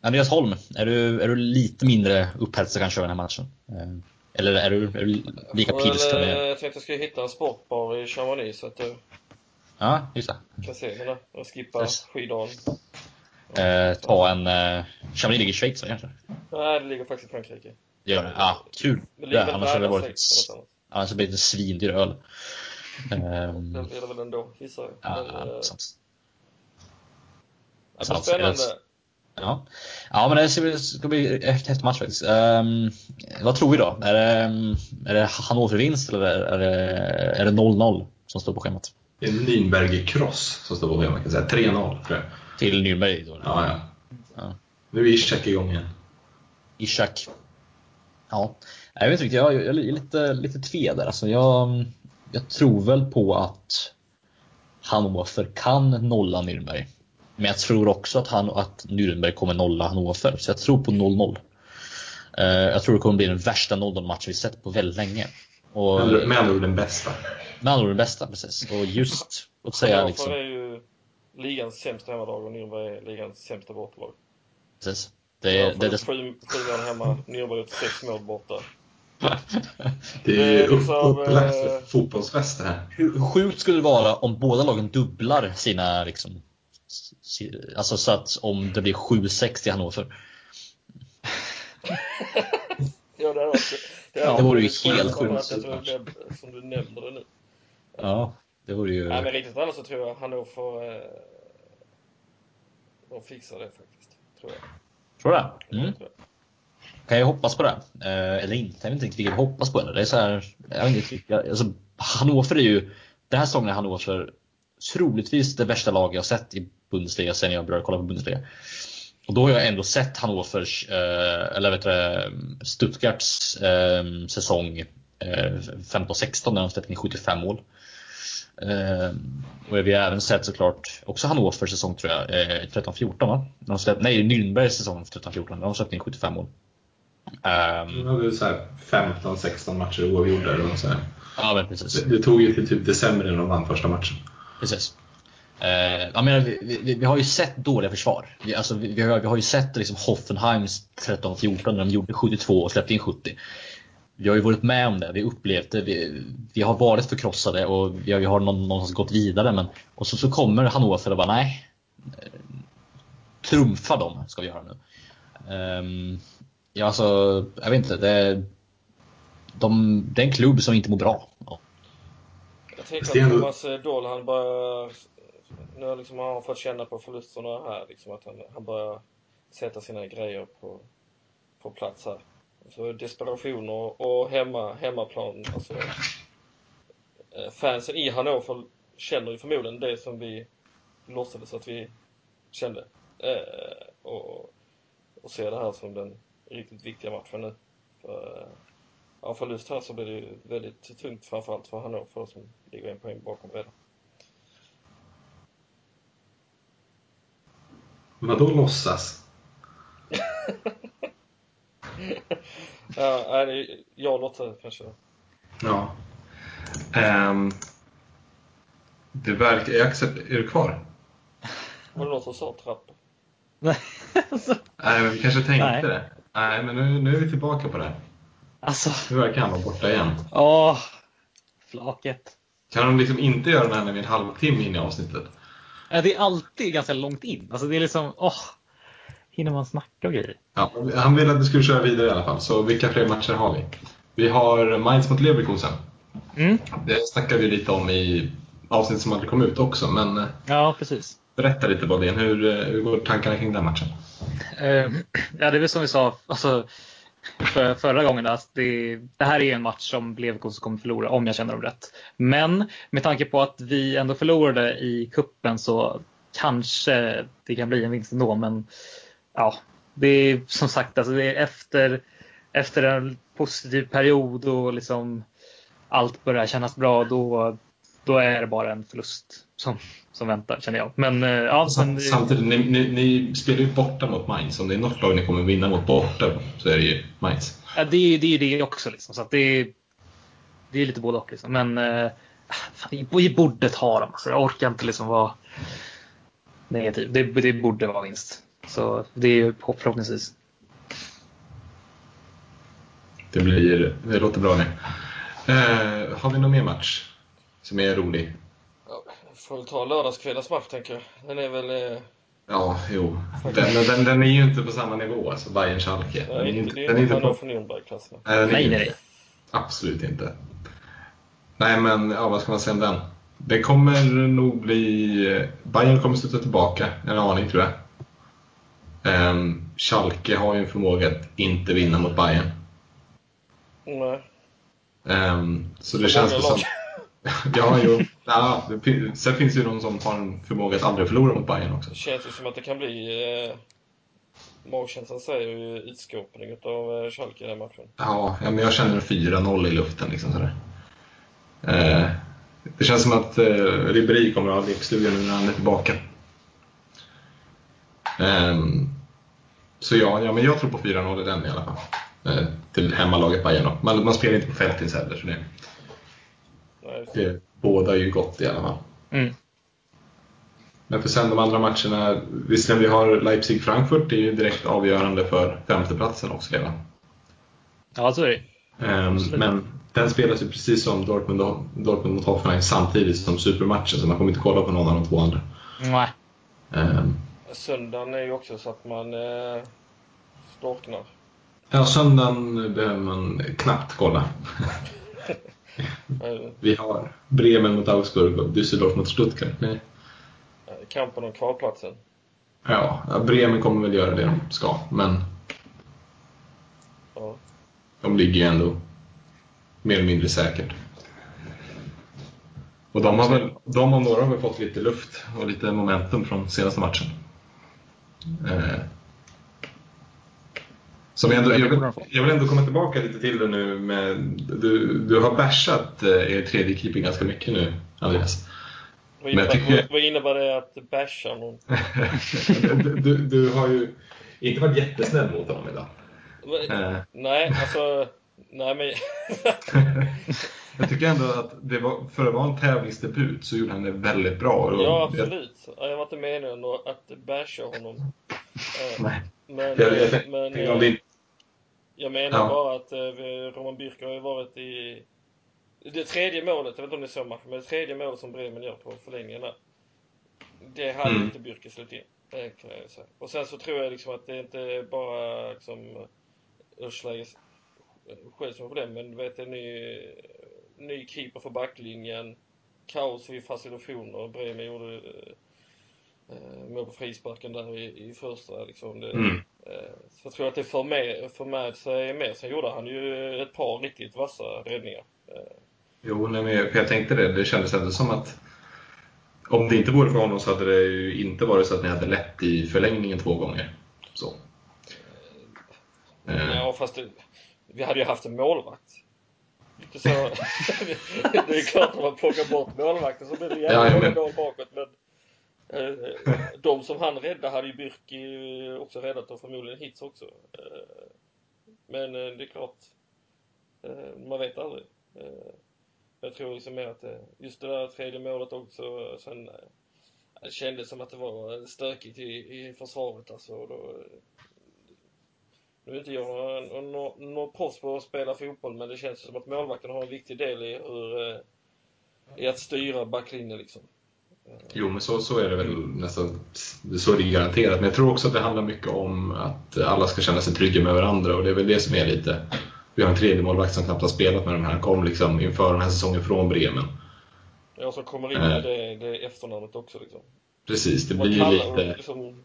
Andreas Holm, är du, är du lite mindre upphetsad kanske över den här matchen? Ehm, eller är du, är du lika pilsk? eh, med- jag tänkte jag skulle hitta en sportbar i Chamonix så att jag Ja, just det. kan se henne och skippa Yes. skiddagen. Eh, ta en... Eh, Chamonix ligger i Schweiz kanske? Nej, det ligger faktiskt i Frankrike. Det gör det? Ja, kul. Det väl annars hade det varit... Annars hade det en svindyr öl. Ehm, Det blir det väl ändå, gissar jag. ja, Men, eh, sant. blir spännande. Ja. ja, men det ska bli, en häftig match faktiskt. Ehm, vad tror vi då? Är det, är det Hannover-vinst eller är det, är det 0-0 som står på schemat? det är Nürnberg-cross som står på schemat, kan säga. 3-0 tror jag. Till Nürnberg då? Ja, ja. Ja. Nu är Ishak igång igen. Ishak. Ja, jag vet inte. Jag, jag är lite, lite tve där. Alltså jag, jag tror väl på att Hannover kan nolla Nürnberg. Men jag tror också att, han, att Nürnberg kommer nolla Hannover. Så jag tror på 0-0. Eh, jag tror det kommer bli den värsta 0-0-match vi sett på väldigt länge. Och, Med andra- ord den bästa. med andra ord den bästa, precis. Och just, låt säga Hannover liksom, är ju ligans sämsta hemmalag och Nürnberg är ligans sämsta bortalag. precis. Det, Det, det, det, det, sju, sju mål hemma, Nürnberg har gjort sex mål borta. Det är upp, liksom, upplagt eh, för fotbollsfest det här. Hur sjukt skulle det vara om båda lagen dubblar sina liksom, Alltså så att om det blir 7-6 till Hannover. Ja, det, också, det, Ja, det vore ju helt som sjukt. Som du, nämner det nu. Ja, det vore ju... Nej, men riktigt annars så tror jag Hannover eh, de fixar det faktiskt. Tror jag. Tror du det? Mm. Tror jag. Kan jag hoppas på det? Eh, eller inte? Jag vet inte riktigt vilket jag hoppas på. Det. det är så här, jag vet inte, jag, alltså, Hannover är ju... Den här säsongen är Hannover troligtvis det värsta lag jag har sett i Bundesliga sen jag började kolla på Bundesliga. Och då har jag ändå sett Hannovers, eh, eller vet du, Stuttgarts eh, säsong eh, 15-16 när de släppte in 75 mål. Eh, och vi har även sett såklart också Hannovers säsong tror jag, eh, 13-14 va? De släppte, nej, Nürnbergs säsong 13-14 när de släppte in 75 mål. Ehm, De hade så här 15-16 matcher oavgjorda. eller så ja men precis. Det, det tog ju till typ december innan de vann första matchen. Precis. Eh, jag menar, vi, vi, vi har ju sett dåliga försvar. Vi, alltså, vi, har, vi har ju sett liksom Hoffenheims 13-14 när de gjorde 72 och släppte in 70. Vi har ju varit med om det, vi upplevt det, vi, vi har varit förkrossade och vi har, vi har någon, någonstans gått vidare. Men, och så, så kommer Hannover och bara nej. Trumfa dem ska vi göra nu. Um, ja, alltså, jag vet inte. Det, de, det är en klubb som inte mår bra. Jag tänker att Thomas eh, Dahl, han börjar... Nu har liksom, har han fått känna på förlusterna här, liksom att han, han börjar sätta sina grejer på, på plats här. Så desperation och, och hemma, hemmaplan, alltså. eh, Fansen i Hannover känner ju förmodligen det som vi låtsades att vi kände. Eh, och, och ser det här som den riktigt viktiga matchen nu. För, eh, Ja, förlust här så blir det ju väldigt tungt framförallt för Hannover som ligger en poäng bakom redan. Vadå låtsas? Ja, nej, det är jag Lotta kanske. Ja. Ehm, det verkar... Jag accept, är du kvar? Var det någon som sa trapp? Nej, alltså, Nej, men vi kanske tänkte Nej. det. Nej, men nu, nu är vi tillbaka på det. alltså, Nu verkar han vara borta igen. åh, flaket. Kan de liksom inte göra den här när vi är en halvtimme in i avsnittet? Ja, Det är alltid ganska långt in. Alltså det är liksom, åh, hinner man snacka och grejer? Ja, han ville att du skulle köra vidare i alla fall. Så vilka fler matcher har vi? Vi har Mainz mot Leverkusen. Mm. Det snackade vi lite om i avsnitt som aldrig kom ut också, men eh, Ja, precis. berätta lite Bodén. Hur, eh, hur går tankarna kring den matchen? Eh, ja, det är väl som vi sa alltså, för, förra gången, att det, det här är en match som Leverkusen kommer förlora om jag känner dem rätt. Men med tanke på att vi ändå förlorade i kuppen så kanske det kan bli en vinst ändå. Men ja, det är som sagt alltså, det är efter, efter en positiv period och liksom allt börjar kännas bra. Då, då är det bara en förlust som, som väntar känner jag. Men eh, ja, men, Samtidigt, ni, ni, ni spelar ju borta mot Mainz. Om det är något lag ni kommer vinna mot borta så är det ju Mainz. Ja, det, är ju- det är ju det också. Liksom. Så det, är, det är lite både och. Liksom. Men eh, fan, vi- vi borde ta dem. Alltså, jag orkar inte liksom vara negativ. Det, det borde vara vinst. Så det är ju hopp förhoppningsvis. Det, blir, det låter bra det. Eh, har vi någon mer match som är rolig? Får väl ta lördagskvällens match tänker jag. Den är väl... Eh, Ja, jo. Den, den, den är ju inte på samma nivå, alltså bayern schalke Den är ju inte, den är inte på, Hannover Nürnberg-klasserna. nej, Nej, nej. Absolut inte. Nej, men ja, vad ska man säga om den? Det kommer nog bli... eh, Bayern kommer sluta tillbaka, en aning tror jag. Um, Schalke har ju en förmåga att inte vinna mot Bayern. Nej. Ehm, så det För känns som... ja, jo. Ja, sen finns det ju de som har en förmåga att aldrig förlora mot Bayern också. Det känns ju som att det kan bli... Eh, magkänslan säger ju utskåpning utav eh, Schalke i den matchen. Ja, ja, men jag känner en 4-0 i luften. Liksom sådär. Eh, det känns som att eh, Ribéry kommer att ha lekstugan nu när han är tillbaka. Ehm, så ja, ja, men jag tror på 4-0 i den i alla fall. Eh, till hemmalaget Bayern då. Man, man spelar inte på Feltins heller, så det, det båda ju gott i alla fall. Mm. Men för sen de andra matcherna, visserligen vi har Leipzig-Frankfurt, det är ju direkt avgörande för femteplatsen också redan. Ja, så är det. Ehm, men den spelas ju precis som Dortmund, Dortmund mot Hoffenheim samtidigt som supermatchen, så man kommer inte kolla på någon av de två andra. Nej. Ehm, Söndagen är ju också så att man eh, storknar. ja, söndagen behöver man knappt kolla. Eh, Vi har Bremen mot Augsburg och Düsseldorf mot Stuttgart. Nej. kampen om kvalplatsen. Ja, Bremen kommer väl göra det de ska, men Ja. de ligger ju ändå mer eller mindre säkert. Och de, har väl, de om några har väl fått lite luft och lite momentum från senaste matchen. Eh. Som jag, ändå, jag, vill, jag vill ändå komma tillbaka lite till det nu med, du, du har bashat eh, er tredje keeper ganska mycket nu, Andreas. Vad Men jag innebär, tycker- vad, innebär det att basha någon? du, du, du har ju inte varit jättesnäll mot honom idag. Eh. Nej, alltså... Nej men... Jag tycker ändå att det var, för att vara en tävlingsdebut så gjorde han det väldigt bra. Och ja, absolut. Ja, Jag var inte meningen att basha honom. Eh, Nej. Men, Jag, jag, tänkte men om det jag menar Ja. bara att eh, Roman Bürki har ju varit i... Det tredje målet, jag vet inte om ni såg matchen, men det tredje målet som Bremen gör på förlängningen där. Det hade Mm. inte Bürki släppt in. Det kan jag säga. Och sen så tror jag liksom att det inte bara liksom Özlages skäms mig för det, men vet en ny, ny keeper för backlinjen, kaos vid facilitationer, Bremen gjorde eh, mål på frisparken där i, i första liksom. Det, Mm. Eh, så jag tror att det för med, för med sig mer. Sen gjorde han ju ett par riktigt vassa räddningar. Eh, Jo, nej, men jag, jag tänkte det. Det kändes ändå som att om det inte vore för honom så hade det ju inte varit så att ni hade lett i förlängningen två gånger. Så. Eh, Ja, fast det, vi hade ju haft en målvakt. Så, det är klart att man plockar bort målvakten så blir det jävla ja, många men- mål bakåt. Men Eh, de som han räddade hade ju Bürki också räddat och förmodligen Hitz också. Eh, men eh, det är klart, man vet aldrig. Jag tror liksom mer att just det där tredje målet också, sen det kändes som att det var stökigt i, i försvaret alltså. Och Då, nu är inte jag någon, någon, någon proffs på att spela fotboll, men det känns som att målvakten har en viktig del i hur, i att styra backlinjen liksom. Jo, men så, så är det väl nästan. Så är det garanterat. Men jag tror också att det handlar mycket om att alla ska känna sig trygga med varandra och det är väl det som är lite... Vi har en tredje målvakt som knappt har spelat med de här. Kom liksom inför den här säsongen från Bremen. Jag som kommer in Eh. med det, det efternamnet också liksom. Precis, det blir ju lite... liksom,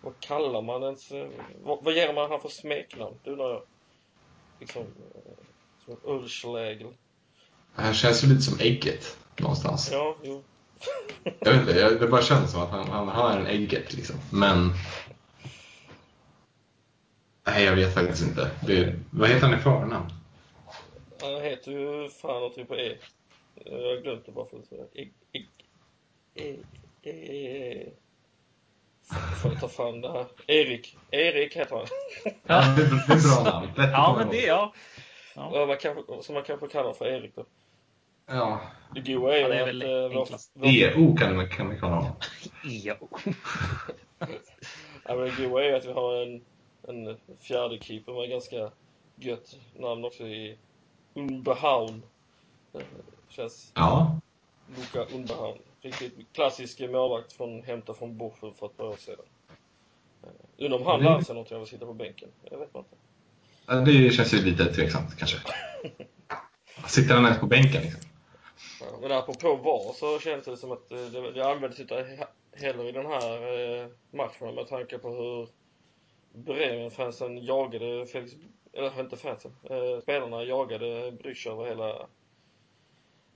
vad kallar man ens, eh, vad, vad ger man han för smeknamn? Det undrar jag. Liksom, eh, som Urschlägel. Han känns ju lite som ägget någonstans. Ja, jo. Jag vet inte, jag- det bara känns som att han, han, han är en ägget liksom. Men... Nej, jag vet faktiskt inte. Det, vad heter han i förnamn? Han heter ju fan någonting på E. Jag har glömt det bara för att säga. E, e, e, e, Får jag ta fram det här. Erik. Erik heter han. Ja, det, är- är bra namn. Ja, men det ihåg. ja. Ja, man kanske, som man kanske kallar för Erik då. Ja. Det goa är Ja, det är att väl eh, enklast. vår, EO kan man, kan kalla honom. Ja. ja, men det goa är att vi har en, en fjärde keeper med ganska gött namn också i Unbehaun. Eh, Känns Ja. Luca Unbehaun. Riktigt klassisk målvakt från, hämtad från Bochum för ett par år sedan. Eh, Undrar om han Det- lär sig något av att sitta på bänken. Jag vet inte. Det känns ju lite tveksamt kanske. Sitter han ens på bänken liksom? Ja, men apropå VAR så känns det som att eh, det, det används inte he- heller i den här eh, matchen med tanke på hur Bremen-fansen jagade Felix, eller inte fansen, eh, spelarna jagade Brüch över hela,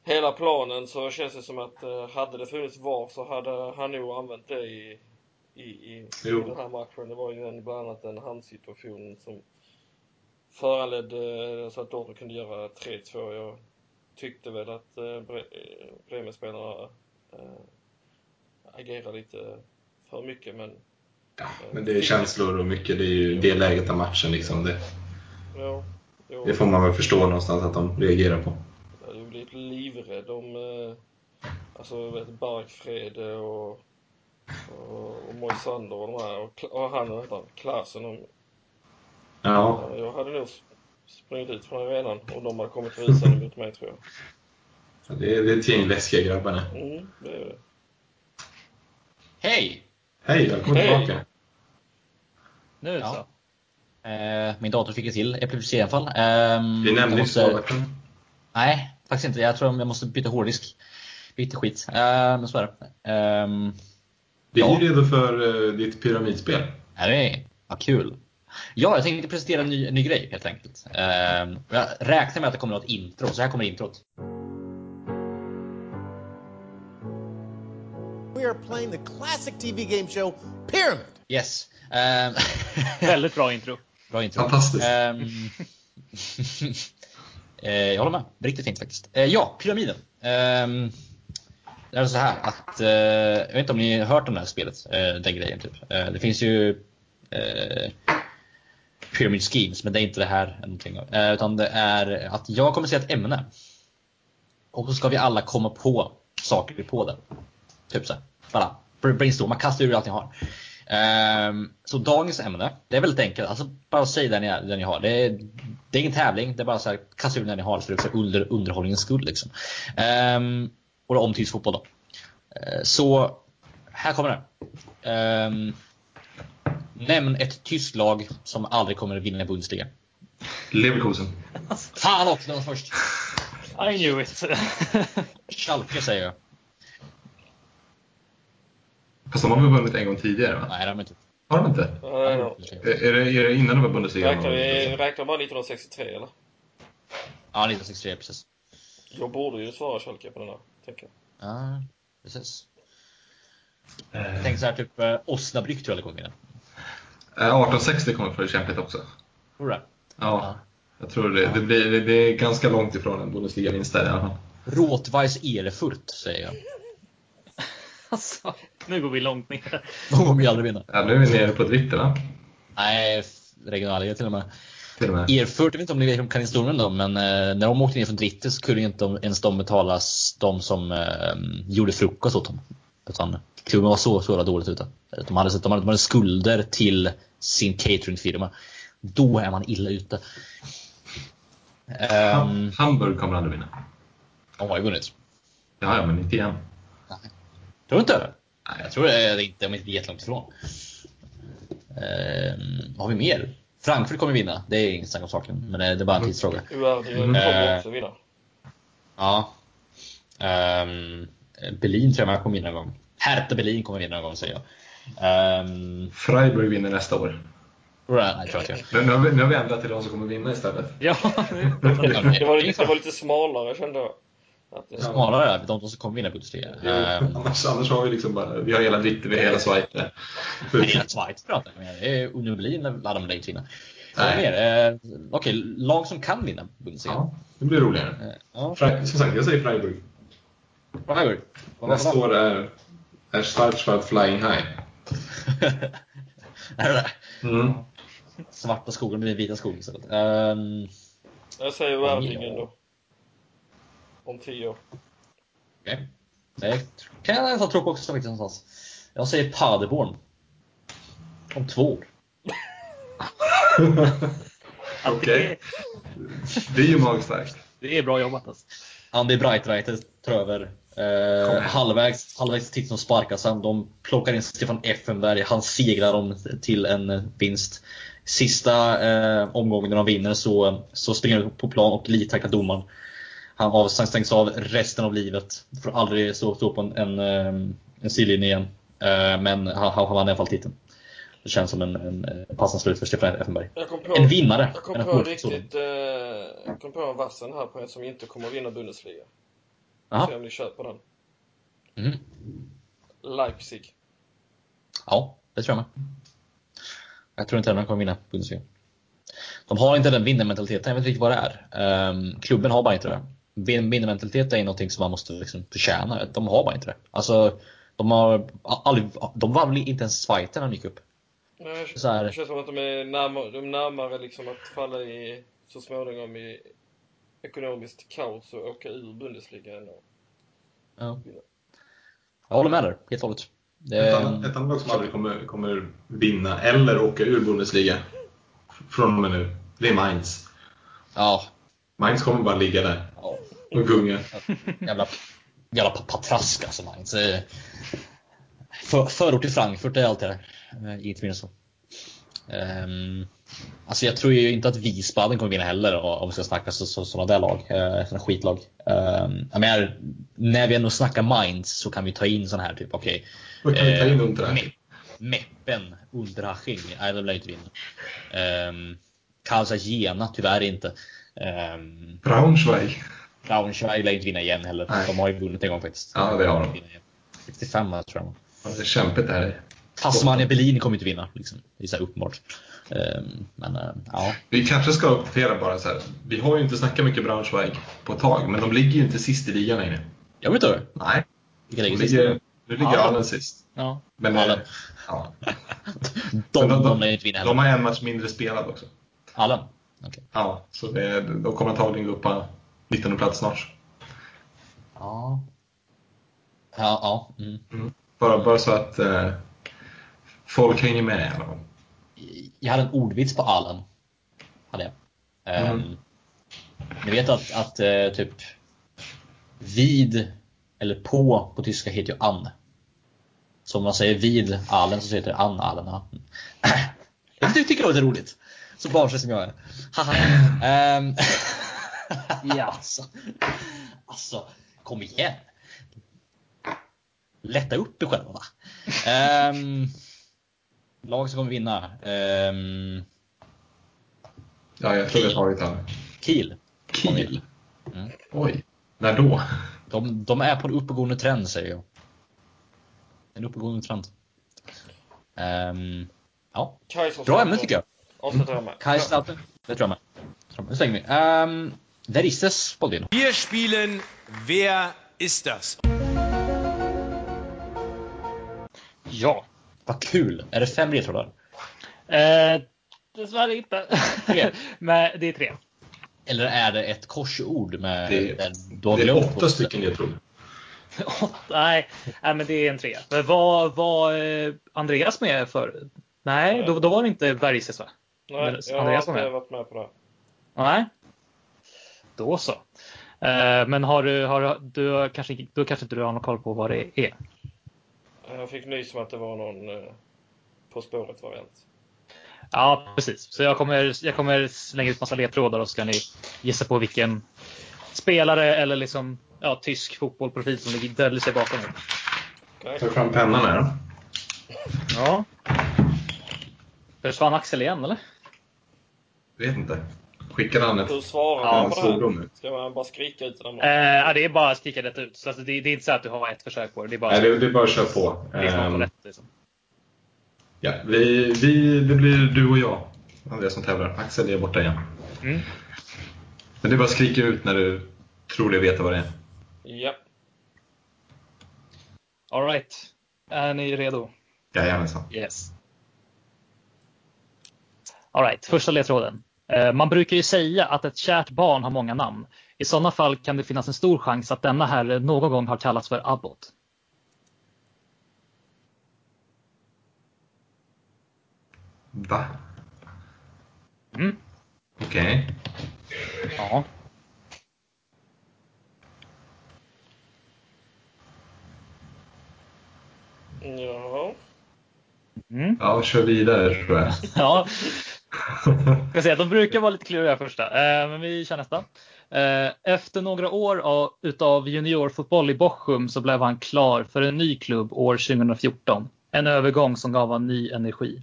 hela planen så känns det som att eh, hade det funnits VAR så hade han nog använt det i, i, i, i den här matchen. Det var ju en, bland annat en handsituation som föranledde eh, så att Dortmund kunde göra 3-2. Jag tyckte väl att eh, Bre- eh, Bremen-spelarna eh, agerade lite för mycket men Ja, men det är känslor och mycket. Det är ju det läget av matchen liksom. Det, ja, jo, det får man väl förstå någonstans att de reagerar på. jag hade blivit livrädd om alltså vet Barkfred och och, och Moisander och de här och, och han han, Klasen och, Ja, jag hade nog sp- sprungit ut från arenan om de hade kommit rusande mot mig tror jag. det är, det är ett gäng läskiga grabbar nu. Mm, det är det. Hej! Hej, välkommen Hej. tillbaka. Nu Ja. så. Eh, min dator fick ett till epilepsi i alla fall. Ehm, Vi nämnde inte måste-. Nej, faktiskt inte. Jag tror jag måste byta hårddisk. Lite skit. Uh, men så är det. Ehm, Vi är Ja. ju redo för eh, ditt pyramidspel. är det vad kul. Ja, jag tänkte presentera en ny, en ny grej helt enkelt. Ehm, jag räknar med att det kommer något intro, så här kommer introt. We are playing the classic TV game show Pyramid. Yes. Ehm, Väldigt bra intro. Bra intro. Fantastiskt. Ehm, eh, jag håller med. Riktigt fint faktiskt. Eh, ja, pyramiden. Ehm, det är så här att, eh, jag vet inte om ni har hört om det här spelet, eh, den grejen typ. Eh, det finns ju eh, Pyramid Schemes, men det är inte det här någonting. av. Eh, utan det är att jag kommer säga ett ämne. Och så ska vi alla komma på saker på det. Typ så här. Bara brainstorma, kasta ur allt ni har. Ehm, så dagens ämne, det är väldigt enkelt. Alltså bara säg det ni, det ni har. Det är, det är ingen tävling, det är bara så här, kasta ur det ni har för, för under, underhållningens skull. Liksom. Ehm, och då omtidsfotboll då. Eh, så här kommer det. Ehm, nämn ett tyskt lag som aldrig kommer att vinna Bundesliga. Leverkusen. Fan också, den var först. I knew it. Schalke säger jag. Fast de har väl vunnit en gång tidigare va? Nej, det har de inte. Har de inte? Nej, ja. Är, det, är det innan de var Bundesliga? Räknar vi räknar bara 1963 eller? Ja, 1963 precis. Jag borde ju svara Schalke på den här, tänker jag. Ja, precis. Jag tänkte så här, typ eh, Osnabrück tror jag det kommer vinna. Eh, 1860 kommer för kämpigt också. Det? Ja, jag tror det. Det, blir, det, det är ganska långt ifrån en Bundesliga-vinst där i alla fall. Rotweiss Erfurt säger jag. Alltså, nu går vi långt ner. De kommer ju aldrig vinna. Ja, nu är vi nere på dritte va? Nej, regionalliga till och med. Erfurt, jag vet inte om ni vet om kan historien då, men eh, när de åkte ner från Dritte så kunde inte ens de betalas de som eh, gjorde frukost åt dem. Utan klubben var så, så dåligt ute. De hade, de, hade, de hade skulder till sin cateringfirma. Då är man illa ute. Um, Hamburg kommer aldrig vinna. de har ju vunnit. Ja, ja, men inte igen. Tror du inte? Nej, jag tror det är inte, de är inte jättelångt ifrån. Um, vad har vi mer? Frankfurt kommer vinna, det är inget snack om saken. Men det det är bara en tidsfråga. URD Mm. kommer Eh. också vinna. Ja. Um, Berlin tror jag man kommer vinna någon gång. Hertha Berlin kommer vinna någon gång säger jag. Um, Freiburg vinner nästa år. tror jag inte. Nu, nu, har vi, nu har vi ändrat till de som kommer vinna istället. Ja, Det var lite, det var lite smalare kände jag. Att det, Smalare, de som kommer vinna Bundesliga. Um, Annars, annars har vi liksom bara, vi har hela Dritte, vi har hela Schweiz. Är Schweiz pratar vi om. Det är Union Berlin lär de inte vinna. Eh, Okej, lag som kan vinna Bundesliga. Ja, det blir roligare. Eh, Ja. Som sagt, jag säger Freiburg. Freiburg. Nästa år är, är Schwarzwald Flying High. Är det det? Mm. Svarta skogen blir vita skog istället. Um, jag säger Werdingen då. Om tio år. Okej. Det kan jag nästan tro på också faktiskt någonstans. Jag säger Paderborn. Om två år. Okej. Det är ju magstarkt. det är bra jobbat alltså. Andy Breitreiter tar över. Eh, halvvägs, halvvägs till som sparkas han. De plockar in Stefan Effenberg. Han segrar dem till en vinst. Sista eh, omgången när de vinner så, så springer de på plan och livtacklar domaren. Han av, stängs av resten av livet. Får aldrig stå, stå på en, en, eh, en sidlinje igen. Eh, men han, han vann i alla fall titeln. Det känns som en, en eh, passande slut för Stefan Effenberg. På, En vinnare. jag kom på en riktigt, eh, jag kom på en vassen här på en som inte kommer att vinna Bundesliga. Jaha. Se om ni köper den. Mhm. Leipzig. Ja, det tror jag med. Jag tror inte att de kommer vinna Bundesliga. De har inte den vinnarmentaliteten, jag vet inte riktigt vad det är. Um, klubben har bara inte det. Vin- Vinnarmentalitet är någonting som man måste liksom förtjäna. De har bara inte det. Alltså, de har aldrig, de vann väl inte ens Schweiz när de gick upp. Nej. Det känns som att de är närmare, de är närmare liksom att falla i, så småningom i ekonomiskt kaos och åka ur Bundesliga än att- Ja. Jag håller med där, helt och hållet. Ett annat, ett annat lag som aldrig kommer, kommer vinna eller åka ur Bundesliga från och med nu, det är Mainz. ja, Mainz kommer bara ligga där ja, och gunga. jävla, jävla pa- patrask alltså Mainz. Eh, För, förort till Frankfurt är alltid det. Eh, Inget mer än så. Um, alltså jag tror ju inte att Wiesbaden kommer vinna heller om vi ska snacka så, så, sådana där lag. Uh, sådana skitlag. Um, jag menar, när vi ändå snackar Mainz så kan vi ta in sådana här typ, okej. Vad kan vi ta in eh, Unterhaching? Me- Meppen, Unterhaching. Nej, de lär inte vinna. Um, Karlsruhe Jena, tyvärr inte. Um, Braunschweig. Braunschweig lär inte vinna igen heller. Nej. De har ju vunnit en gång faktiskt. Ja, det har de. Vinna igen. 65 tror jag. Ja, det är kämpigt det här. Tasmania Berlin kommer inte vinna. Liksom. Det är så här uppenbart. Um, men uh, ja. Vi kanske ska uppdatera bara så här. Vi har ju inte snackat mycket Braunschweig på ett tag, men de ligger ju inte sist i ligan längre. Jag vet inte. Nej. Vilka De lägger sist? ligger, nu ligger Ja. Allen sist. Ja. Men, Allen. eh, ja. De, Men de, de- lär inte vinna De heller. har en match mindre spelad också. Allen? Okej. Ja, så det, de kommer antagligen gå upp på 19 plats snart. Ja. Ja, ja. Mm. Bara, bara så att eh, folk hänger med i alla fall. Jag hade en ordvits på Allen. Hade jag. Ehm, Mm. Ni vet att, att eh, typ vid eller på på tyska heter ju an. Så om man säger vid Allen så heter det an Allen. Ja. Jag tycker det lite roligt. Så barnslig som jag är. Haha. Ehm, Ja. alltså, alltså, kom igen. Lätta upp er själva va. Um, lag som kommer vinna. Um, Ja, jag tror jag har tagit han. Kiel. Kiel? Mm. Oj. När då? De, de är på en uppåtgående trend säger jag. En uppåtgående trend. Ehm, ja, bra ämne tycker jag. Kaiserslautern, det tror jag med. Det. Nu slänger vi. Um, där is det Bodin. Wir spielen Wer ist das? Ja. Vad kul! Är det fem ledtrådar? Eh, dessvärre inte. Men det är tre. Eller är det ett korsord med Det, du har det är åtta stycken. Åtta, nej, nej, men det är en tre. Men Var, var eh, Andreas med för? Nej, då, då var det inte Bergses va? Nej, Men jag har Andreas var inte med. varit med på det. Nej. Då så. Eh, men har du, har du kanske, då kanske inte du har någon koll på vad det är? Jag fick nys om att det var någon eh, På spåret-variant. Ja, precis. Så jag kommer, jag kommer slänga ut massa ledtrådar och så ska ni gissa på vilken spelare eller liksom ja, tysk fotbollprofil som ligger- döljer sig bakom. Okej. Ta fram pennan här. Ja. Försvann Axel igen eller? Vet inte. Skickade han ett Hur svarar Ja, man på det nu? Ska man bara skrika ut den? Eh, ja, det är bara att skrika rätt ut. Så alltså, det, det är inte så att du har ett försök på det. Det är bara Nej, det, det är bara att köra på. Ehm, rätt. Liksom. ja, vi, vi, det blir du och jag, Andreas, som tävlar. Axel är borta igen. Mm. Men det är bara att skrika ut när du tror dig veta vad det är. Ja. All right. Är ni redo? Jajamensan. Yes. All right. Första ledtråden. Eh, Man brukar ju säga att ett kärt barn har många namn. I sådana fall kan det finnas en stor chans att denna herre någon gång har kallats för Abbot. Va? Mm. Okej. Ja. Ja. Mm. Ja, kör vidare tror jag. ja. Ska säga, de brukar vara lite kluriga första, eh, men vi kör nästa. Eh, Efter några år av, utav juniorfotboll i Bochum så blev han klar för en ny klubb år 2014. En övergång som gav han ny energi.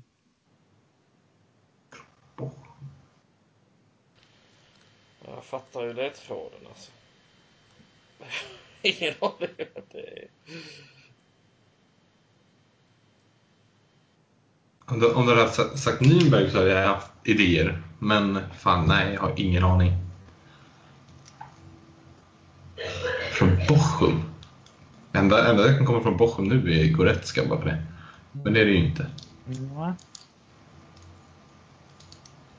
Jag fattar ju ledtråden alltså. Ingen aning. Det är... Om du, om du hade sagt Nürnberg så hade jag haft idéer. Men fan, nej, jag har ingen aning. Från Bochum? Enda, enda jag kan komma från Bochum nu är Goretzka bara för det. Men det är det ju inte.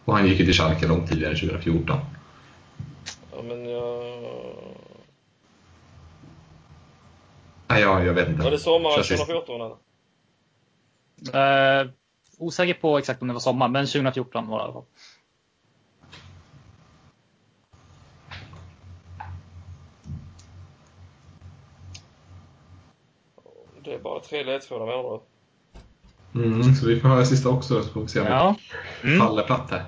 Och han gick ju till Schalke långt tidigare, 2014. Ja, men jag... Nej, jag, jag vet inte. Var det sommaren Kör sist. 2014 eller? Eh, osäker på exakt om det var sommar, men 2014 var det i alla fall. Det är bara tre ledtrådar med andra ord. Mm, så vi får höra sista också så får vi se om Ja. vi Mm. faller platt här.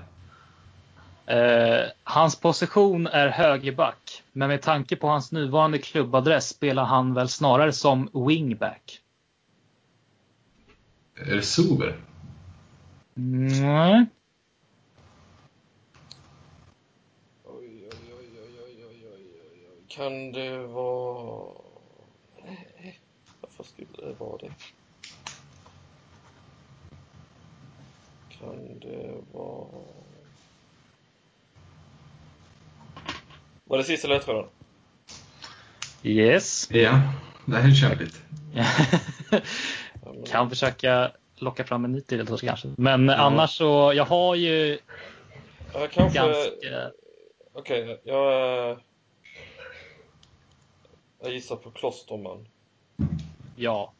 Eh, hans position är högerback, men med tanke på hans nuvarande klubbadress spelar han väl snarare som wingback. Är det Sober? Nej. Oj, oj, oj, oj, oj, oj, oj, oj. Kan det vara... Nej, varför skulle det vara det? Kan det vara... Var det sista ledtråden? Yes. Ja, det här är kämpigt. kan försöka locka fram en ny ledtråd kanske. Men annars så, jag har ju Ja, kanske... ganska... Okej, jag... eh, Jag gissar på Klosterman. Ja.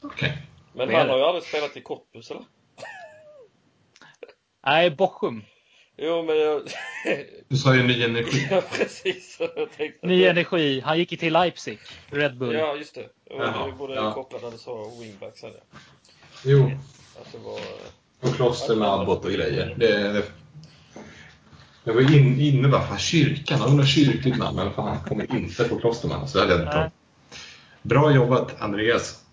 Okej. Men Vad är han har ju aldrig spelat i Cottbus, eller? Nej, Bochum. Jo, men jag... Du sa ju ny energi. ja, precis. Jag Ny energi. Han gick ju till Leipzig. Red Bull. Ja, just det. Det borde ja. koppla när du sa wingback sen. Ja. Jo. Att det var... Och kloster med abbot och grejer. Det, det, jag var in, inne bara, fan kyrkan, undrar kyrkligt namn, men fan, han kommer inte på klosterman. Så det hade jag inte. Bra jobbat Andreas.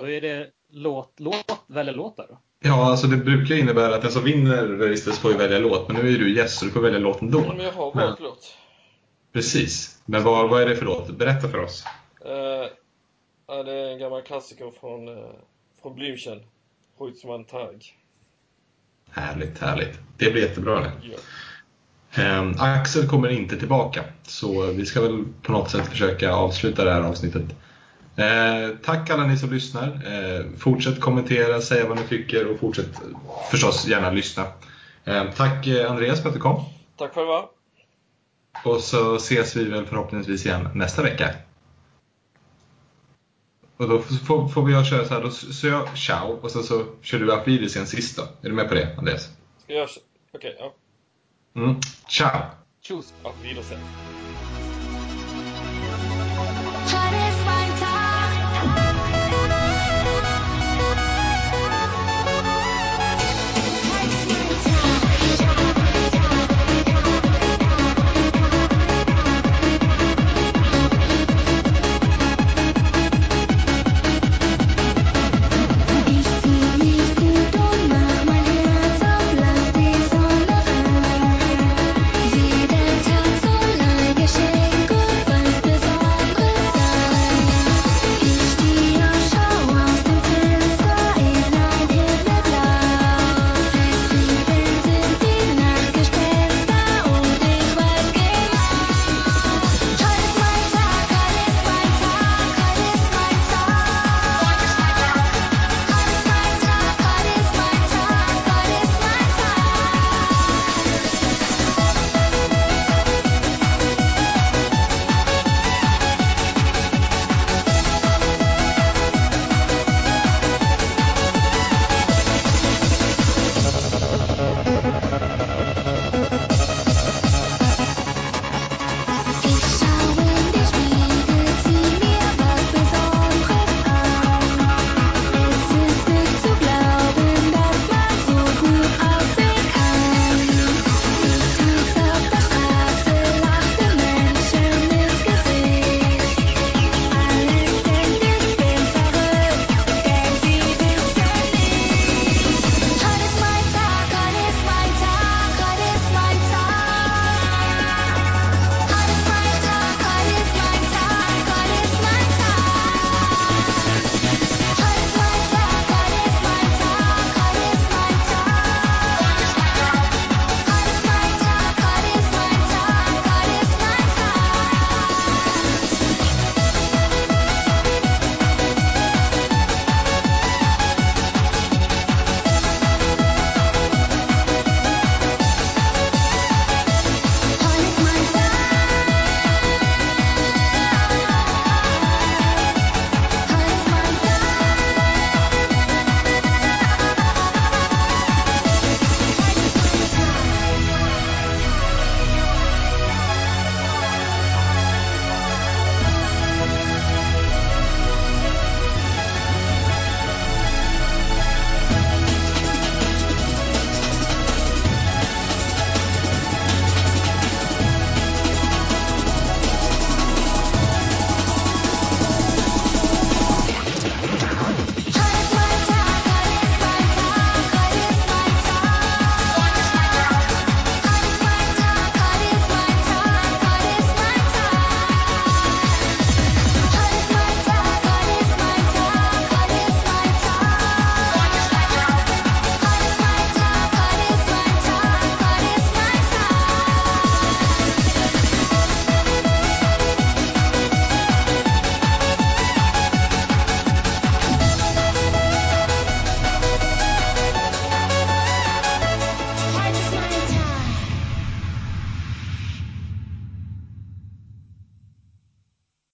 Då är det låt, låt, välja låtar då. Ja, alltså det brukar innebära att den som vinner Resistance får ju välja låt, men nu är ju du gäst så du får välja låt ändå. Men jag har valt låt. Precis. Men vad, vad är det för låt? Berätta för oss. Eh, ja, det är en gammal klassiker från, uh, från Blümchen. Huizman Tag. Härligt, härligt. Det blir jättebra det. Ja. Ehm, Axel kommer inte tillbaka, så vi ska väl på något sätt försöka avsluta det här avsnittet. Eh, tack alla ni som lyssnar. Eh, fortsätt kommentera, säga vad ni tycker och fortsätt eh, förstås gärna lyssna. Eh, tack eh, Andreas för att du kom. Tack själva. Och så ses vi väl förhoppningsvis igen nästa vecka. Och då får, får vi köra så här, då så jag ciao och sen så kör du Apidis en sist då. Är du med på det Andreas? Ska jag... Okej, ja. Mm. Ciao! Tjus! Auf Wiedersehen.